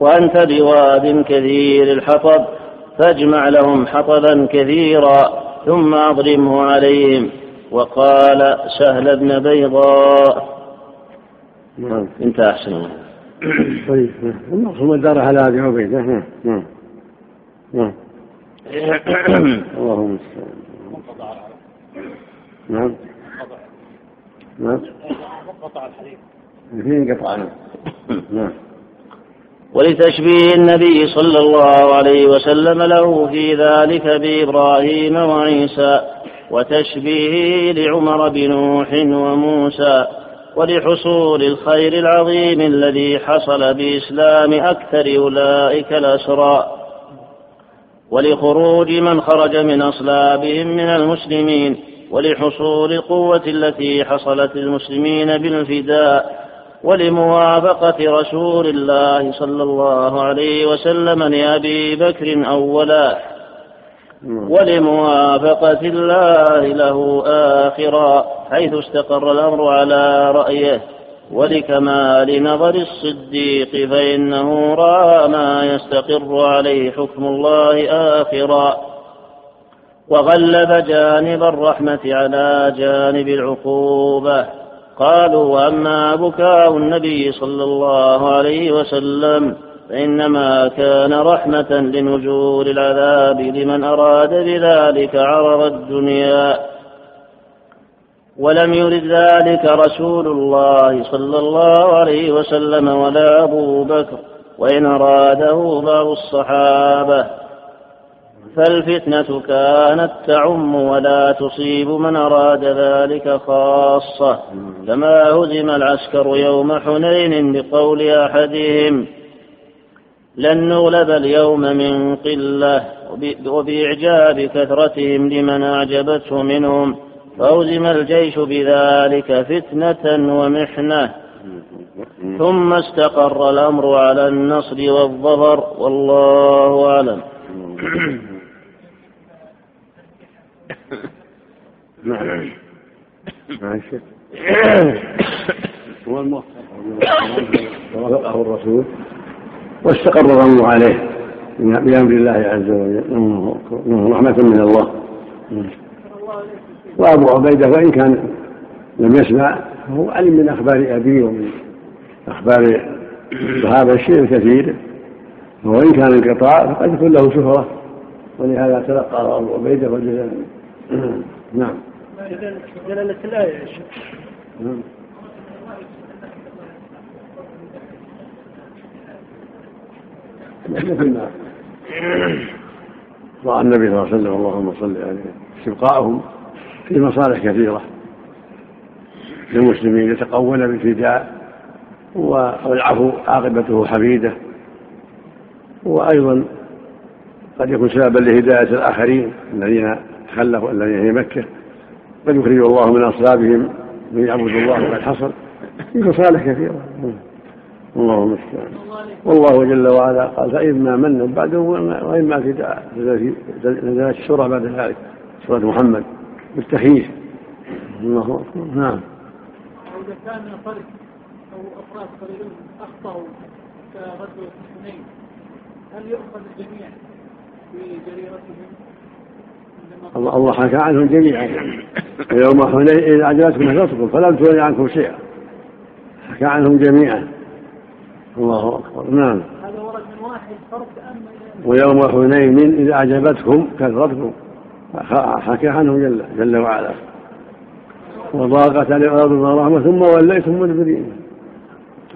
وأنت بواد كثير الحطب فاجمع لهم حطبا كثيرا ثم أضرمه عليهم وقال سهل بن بيضاء. نعم انتهى أحسن الله. طيب المقصود الدار على ابي عبيده نعم نعم نعم. اللهم نعم. نعم. قطع الحديث نعم. ولتشبيه النبي صلى الله عليه وسلم له في ذلك بإبراهيم وعيسى وتشبيهه لعمر بنوح وموسى ولحصول الخير العظيم الذي حصل بإسلام أكثر أولئك الأسرى. ولخروج من خرج من أصلابهم من المسلمين ولحصول القوة التي حصلت للمسلمين بالفداء ولموافقة رسول الله صلى الله عليه وسلم لأبي بكر أولا. ولموافقة الله له آخرا حيث استقر الأمر على رأيه. ولكمال نظر الصديق فإنه رأى ما يستقر عليه حكم الله آخرا. وغلب جانب الرحمة على جانب العقوبة. قالوا وأما بكاء النبي صلى الله عليه وسلم فإنما كان رحمة لنزول العذاب لمن أراد بذلك عرض الدنيا. ولم يرد ذلك رسول الله صلى الله عليه وسلم ولا أبو بكر وإن أراده بعض الصحابة. فالفتنة كانت تعم ولا تصيب من أراد ذلك خاصة. كما هزم العسكر يوم حنين بقول أحدهم لن نغلب اليوم من قلة وبإعجاب كثرتهم لمن أعجبته منهم فأوزم الجيش بذلك فتنة ومحنة. ثم استقر الأمر على النصر والظفر والله أعلم. نعم. هو الموفق ووافقه الرسول. واستقر الأمر عليه. بأمر الله عز وجل. إنه رحمة من الله. وأبو عبيدة وان كان لم يسمع فهو علم من أخبار أبيه ومن أخبار الصحابة الشيء الكثير. وإن كان انقطاع فقد يكون له شهرة. ولهذا تلقى أبو عبيدة والجزائر نعم. جلالة الآية يا شيخ مثل ما رأى النبي صلى الله عليه وسلم اللهم صل عليه استبقاؤهم في مصالح كثيرة للمسلمين يتقون بالفداء والعفو عاقبته حميدة وأيضا قد يكون سببا لهداية الآخرين الذين تخلفوا الذين في مكة قد يخرج الله من أصلابهم من يعبد الله وقد حصل في مصالح كثيرة الله المستعان. والله جل وعلا قال فإما من بعده وإما فداء نزلت السورة بعد ذلك سورة محمد بالتخييف الله أكبر. نعم. إذا كان فرد أو أفراد قليلون أخطأوا كغزوة حنين هل يؤخذ الجميع بجريرتهم؟ الله الله حكى عنهم جميعا. يوم حنين إذ أعجبتكم نصركم فلم تغن عنكم شيئا. حكى عنهم جميعا. الله أكبر. نعم. هذا ورد من واحد ويوم حنين إذ أعجبتكم كثرتكم. حكى عنهم جل, جل وعلا. وضاقت عليه الأرض بما رحمة ثم وليتم مدبرين.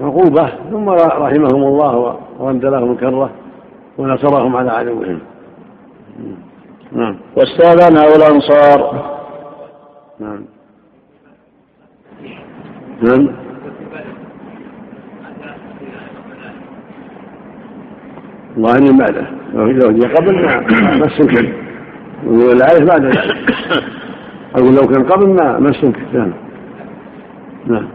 عقوبة ثم رحمهم الله ورد لهم الكرة ونصرهم على عدوهم. نعم. واستاذنه الأنصار نعم. نعم. الله اني بعده. لو جاء قبل ما ما بعد. أقول لو كان قبل ما ما أستنكر. نعم. نعم.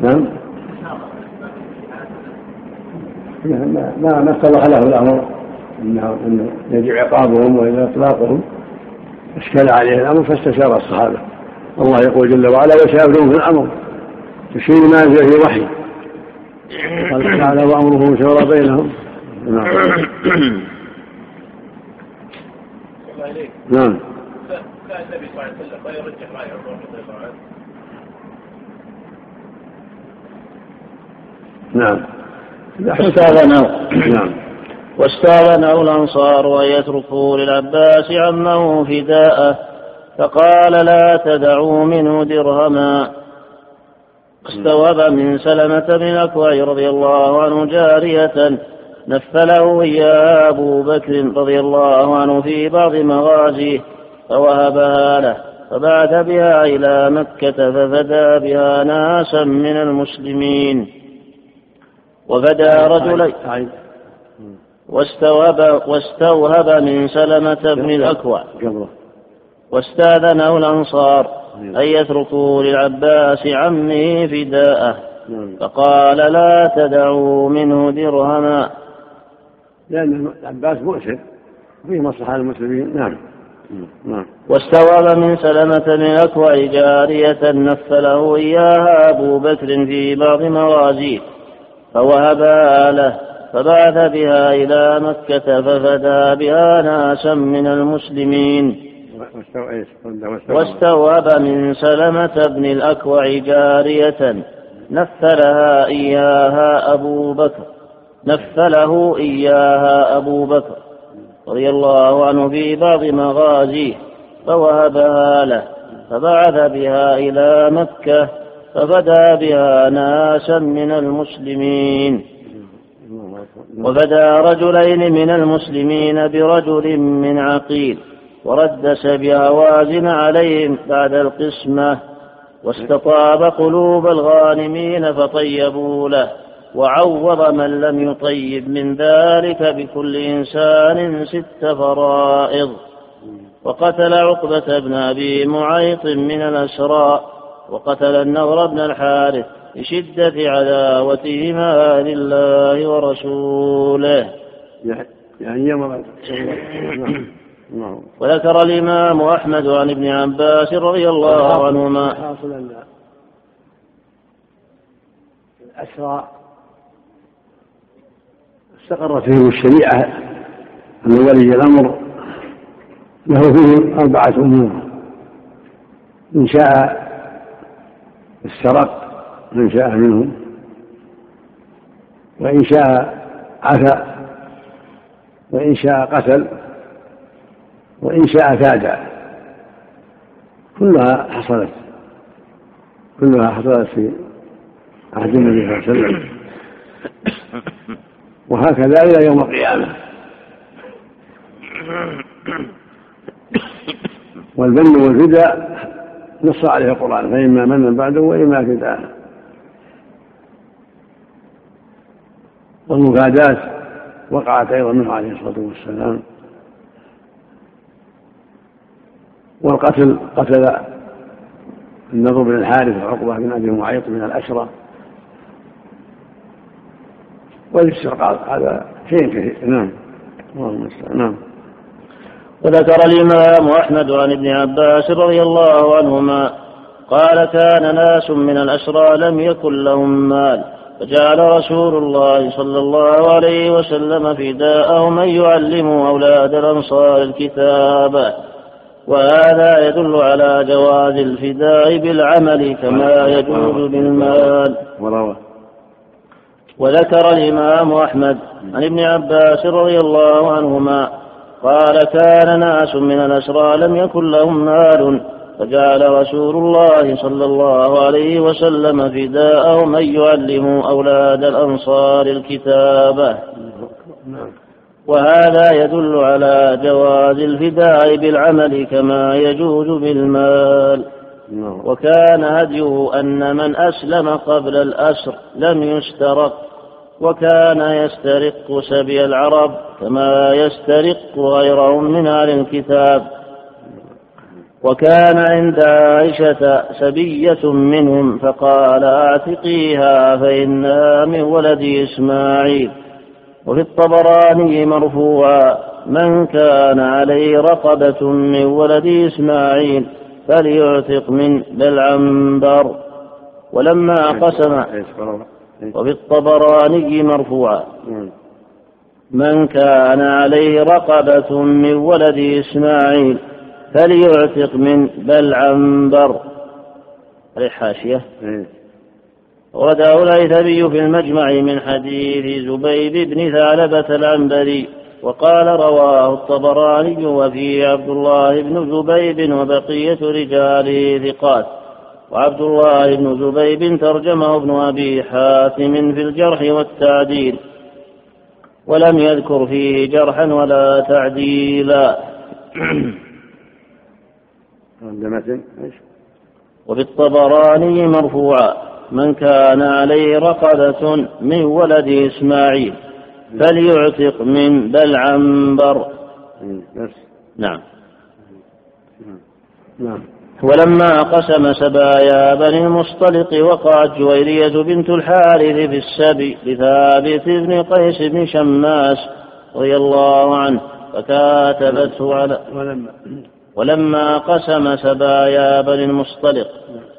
نعم. ما ما ما اتضح له الأمر. انه إنه يجب عقابهم والا إطلاقهم. أشكل عليه الأمر فاستشار الصحابة. الله يقول جل وعلا وشاورهم في الأمر. تشير ما انزل في وحي. قال تعالى وأمره شورى بينهم. نعم. نعم. النبي صلى الله عليه وسلم ما يرجح راي عمر رضي الله عنه نعم نعم. واستاذنه الأنصار أن يتركوا للعباس عمه فداءه فقال لا تدعوا منه درهما. استوهب من سلمة بن الأكوع رضي الله عنه جارية نفله إياها أبو بكر رضي الله عنه في بعض مغازيه فوهبها له فبعث بها إلى مكة ففدى بها ناسا من المسلمين. وفدى رجلين واستوهب, واستوهب من سلمة بن الأكوع. واستاذنه الأنصار أن يتركوا للعباس عمه فداءه. فقال لا تدعوا منه درهما. لأن العباس مؤسر فيه مصلحة للمسلمين نعم. نعم. واستوعب من سلمة بن الأكوع جارية نفله إياها أبو بكر في بعض موازيه فوهبها له. فبعث بها إلى مكة ففدى بها ناسا من المسلمين. واستوهب من سلمة بن الأكوع جارية. نفلها إياها أبو بكر. نفله إياها أبو بكر. رضي الله عنه في بعض مغازيه. فوهبها له. فبعث بها إلى مكة. فبدا بها ناسا من المسلمين. وبدا رجلين من المسلمين برجل من عقيل وردس بهوازن عليهم بعد القسمة واستطاب قلوب الغانمين فطيبوا له وعوض من لم يطيب من ذلك بكل إنسان ست فرائض وقتل عقبة بن أبي معيط من الأسراء وقتل النضر بن الحارث لشدة عداوتهما لله ورسوله. يعني وذكر الإمام أحمد عن ابن عباس رضي الله عنهما. حاصل أن الأسرى. استقرت فيهم الشريعة أن ولي الأمر له فيه أربعة أمور. إن شاء استرق من شاء منهم. وإن شاء عفا وإن شاء قتل وإن شاء فادى كلها حصلت كلها حصلت في عهد النبي صلى الله عليه وسلم. وهكذا إلى يوم القيامة. والبن والفداء نص عليه القرآن فإما من بعده وإما فداء والمفادات وقعت أيضا منه عليه الصلاة والسلام. والقتل قتل النضر بن الحارث وعقبة بن أبي معيط من الأشرة. والاسترقاق هذا شيء كثير نعم. اللهم نعم. وذكر الإمام أحمد عن ابن عباس رضي الله عنهما قال كان ناس من الأسرى لم يكن لهم مال. فجعل رسول الله صلى الله عليه وسلم فداءهم أن يعلموا أولاد الأنصار الكتاب. وهذا يدل على جواز الفداء بالعمل كما يجوز بالمال. وذكر الإمام أحمد عن ابن عباس رضي الله عنهما قال كان ناس من الأسرى لم يكن لهم مال فجعل رسول الله صلى الله عليه وسلم فداءهم أن يعلموا أولاد الأنصار الكتابة وهذا يدل على جواز الفداء بالعمل كما يجوز بالمال. وكان هديه أن من أسلم قبل الأسر لم يسترق وكان يسترق سبي العرب كما يسترق غيرهم من أهل الكتاب. وكان عند عائشة سبية منهم فقال أعتقيها فإنها من ولد إسماعيل. وفي الطبراني مرفوعا من كان عليه رقبة من ولد إسماعيل فليعتق من بالعنبر. ولما قسم وفي الطبراني مرفوعا من كان عليه رقبة من ولد إسماعيل فليعتق من بل عنبر حاشية ورده الهيثمي في المجمع من حديث زبيب بن ثعلبة العنبري وقال رواه الطبراني وفيه عبد الله بن زبيب وبقية رجاله ثقات. وعبد الله بن زبيب ترجمه ابن أبي حاتم في الجرح والتعديل. ولم يذكر فيه جرحا ولا تعديلا. وفي الطبراني مرفوعا من كان عليه رقبة من ولد إسماعيل فليعتق من بل عنبر. نعم. نعم. ولما قسم سبايا بني المصطلق وقعت جويرية بنت الحارث في السبي لثابت بن قيس بن شماس رضي الله عنه فكاتبته على ولما ولما قسم سبايا بني المصطلق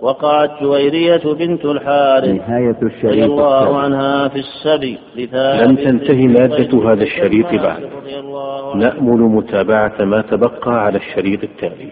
وقعت جويرية بنت الحارث نهاية الشريط رضي الله عنها في السبي لم تنتهي مادة هذا الشريط بعد. نأمل متابعة ما تبقى على الشريط التالي.